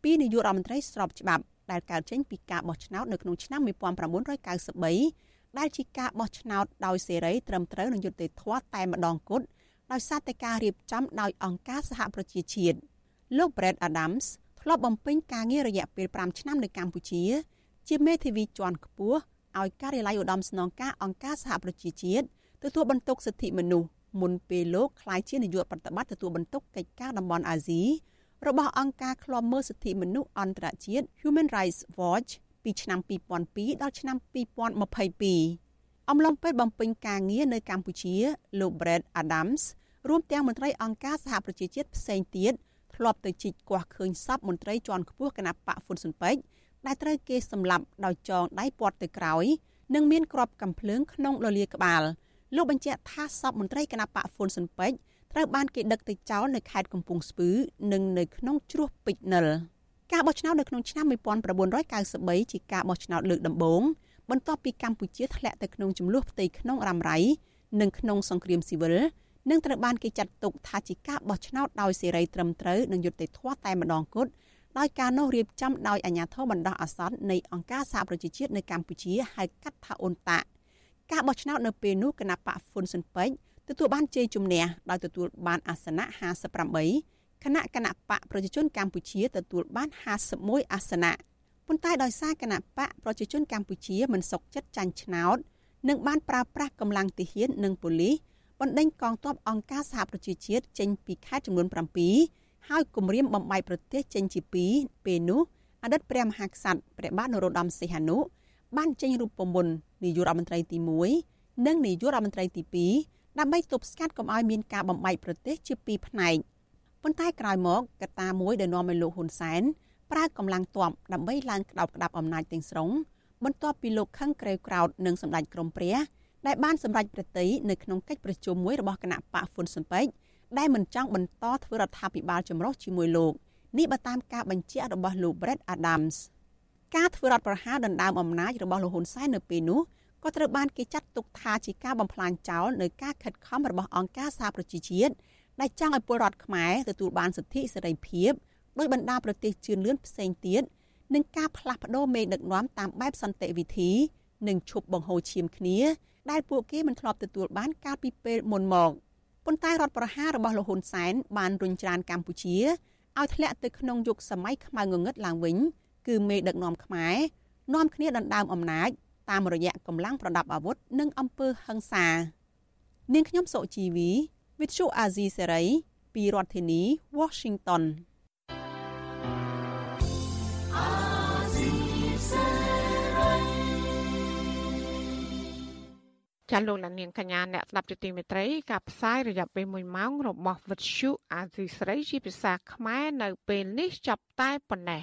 ពីនាយករដ្ឋមន្ត្រីស្របច្បាប់ ដែលកើតចេញពីការបោះឆ្នោតនៅក្នុងឆ្នាំ1993ដែលជាការបោះឆ្នោតដោយសេរីត្រឹមត្រូវនិងយុត្តិធម៌តែម្ដងគត់ដោយសារតែការរៀបចំដោយអង្គការសហប្រជាជាតិលោក Brett Adams ធ្លាប់បំពេញការងាររយៈពេល5ឆ្នាំនៅកម្ពុជា ជាមេធាវីជាន់ខ្ពស់ឲ្យការិយាល័យឧត្តមស្នងការអង្គការសហប្រជាជាតិទទួលបន្ទុកសិទ្ធិមនុស្សមុនពេលលោកក្លាយជានាយកប្រតិបត្តិទទួលបន្ទុកកិច្ចការតំបន់អាស៊ី របស់អង្គការឃ្លាំមើលសិទ្ធិមនុស្សអន្តរជាតិ Human Rights Watch ពីឆ្នាំ2002ដល់ឆ្នាំ2022អំឡុងពេលបំពេញការងារនៅកម្ពុជាលោក Brett Adams រួមទាំងមន្ត្រីអង្គការសហប្រជាជាតិផ្សេងទៀតធ្លាប់ទៅជីកគាស់ឃើញសពមន្ត្រីជាន់ខ្ពស់គណៈបកហ្វុនស៊ុនពេជ្រដែលត្រូវគេសម្លាប់ដោយចងដៃពាត់ទៅក្រោយនិងមានគ្រាប់កាំភ្លើងក្នុងលលាក្បាលលោកបញ្ជាក់ថាសពមន្ត្រីគណៈបកហ្វុនស៊ុនពេជ្រ ត្រូវបានគេដឹកទៅចោលនៅខេត្តកំពង់ស្ពឺនិងនៅក្នុងជ្រោះពេជ្រនិលការបោះឆ្នោតនៅក្នុងឆ្នាំ1993ជាការបោះឆ្នោតលើកដំបូងបន្ទាប់ពីកម្ពុជាធ្លាក់ទៅក្នុងចំនួនផ្ទៃក្នុងរ៉ាំរ៉ៃនិងក្នុងសង្គ្រាមស៊ីវិលនឹងត្រូវបានគេចាត់ទុកថាជាការបោះឆ្នោតដោយសេរីត្រឹមត្រូវនិងយុត្តិធម៌តែម្ដងគត់ដោយការនោះរៀបចំដោយអាជ្ញាធរបណ្ដោះអាសន្ននៃអង្គការសហប្រជាជាតិនៅកម្ពុជាហៅកាត់ថាអ៊ុនតាការបោះឆ្នោតនៅពេលនោះគណៈបកហ្វុនស៊ិនពេជ្រ ទទួលបានជ័យជំនះដោយទទួលបានអាសនៈ58គណៈគណៈបកប្រជាជនកម្ពុជាទទួលបាន51អាសនៈប៉ុន្តែដោយសារគណៈបកប្រជាជនកម្ពុជាមិនសុខចិត្តចាញ់ឆ្នោតនិងបានប្រើប្រាស់កម្លាំងទាហាននិងប៉ូលីសបណ្ដេញកងទ័ពអង្គការសហប្រជាជាតិចេញពីខេត្តចំនួន7ហើយគម្រាមបំបីប្រទេសចេញជា2ពេលនោះអតីតព្រះមហាក្សត្រព្រះបាទនរោត្តមសីហនុបានចេញរូបមន្តនាយករដ្ឋមន្ត្រីទី1និងនាយករដ្ឋមន្ត្រីទី2 ដើម្បីទប់ស្កាត់កុំឲ្យមានការបំបែកប្រទេសជាពីរផ្នែកប៉ុន្តែក្រោយមកកត្តាមួយដែលនាំឲ្យលោកហ៊ុនសែនប្រើកម្លាំងទ័ពដើម្បីឡើងក្តោបក្តាប់អំណាចទាំងស្រុងបន្ទាប់ពីលោកខឹងក្រេវក្រោតនឹងសម្ដេចក្រមព្រះដែលបានសម្រេចប្រតិនៅក្នុងកិច្ចប្រជុំមួយរបស់គណៈបកហ្វុនស៊ុនពេជ្រដែលមិនចង់បន្តធ្វើរដ្ឋាភិបាលចម្រុះជាមួយលោកនេះបើតាមការបញ្ជាក់របស់លោក Brett Adams ការធ្វើរដ្ឋប្រហារដណ្ដើមអំណាចរបស់លោកហ៊ុនសែននៅពេលនោះ ក៏ត្រូវបានគេចាត់ទុកថាជាការបំផ្លាញចោលនៅការខិតខំរបស់អង្គការសហប្រជាជាតិដែលចង់ឲ្យពលរដ្ឋខ្មែរទទួលបានសិទ្ធិសេរីភាពដោយបណ្ដាប្រទេសជឿនលឿនផ្សេងទៀតនិងការផ្លាស់ប្ដូរមេដឹកនាំតាមបែបសន្តិវិធីនិងឈប់បង្ហូរឈាមគ្នា ដែលពួកគេមិនធ្លាប់ទទួលបានកាលពីពេលមុនមកប៉ុន្តែរដ្ឋប្រហាររបស់លោកហ៊ុនសែនបានរុញច្រានកម្ពុជាឲ្យធ្លាក់ទៅក្នុងយុគសម័យខ្មៅងងឹតឡើងវិញ គឺមេដឹកនាំខ្មែរនាំគ្នាដណ្ដើមអំណាច តាមរយៈកម្លាំងប្រដាប់អាវុធនិងអំពើហិង្សានាងខ្ញុំសុជីវី With Shu Azizi Serai ពីរដ្ឋធានី Washington ចាលោកលានាងកញ្ញាអ្នកស្ដាប់ជាទីមេត្រីការផ្សាយរយៈពេល1ម៉ោងរបស់វិទ្យុអាស៊ីស្រីជាភាសាខ្មែរនៅពេលនេះចាប់តែប៉ុណ្ណេះ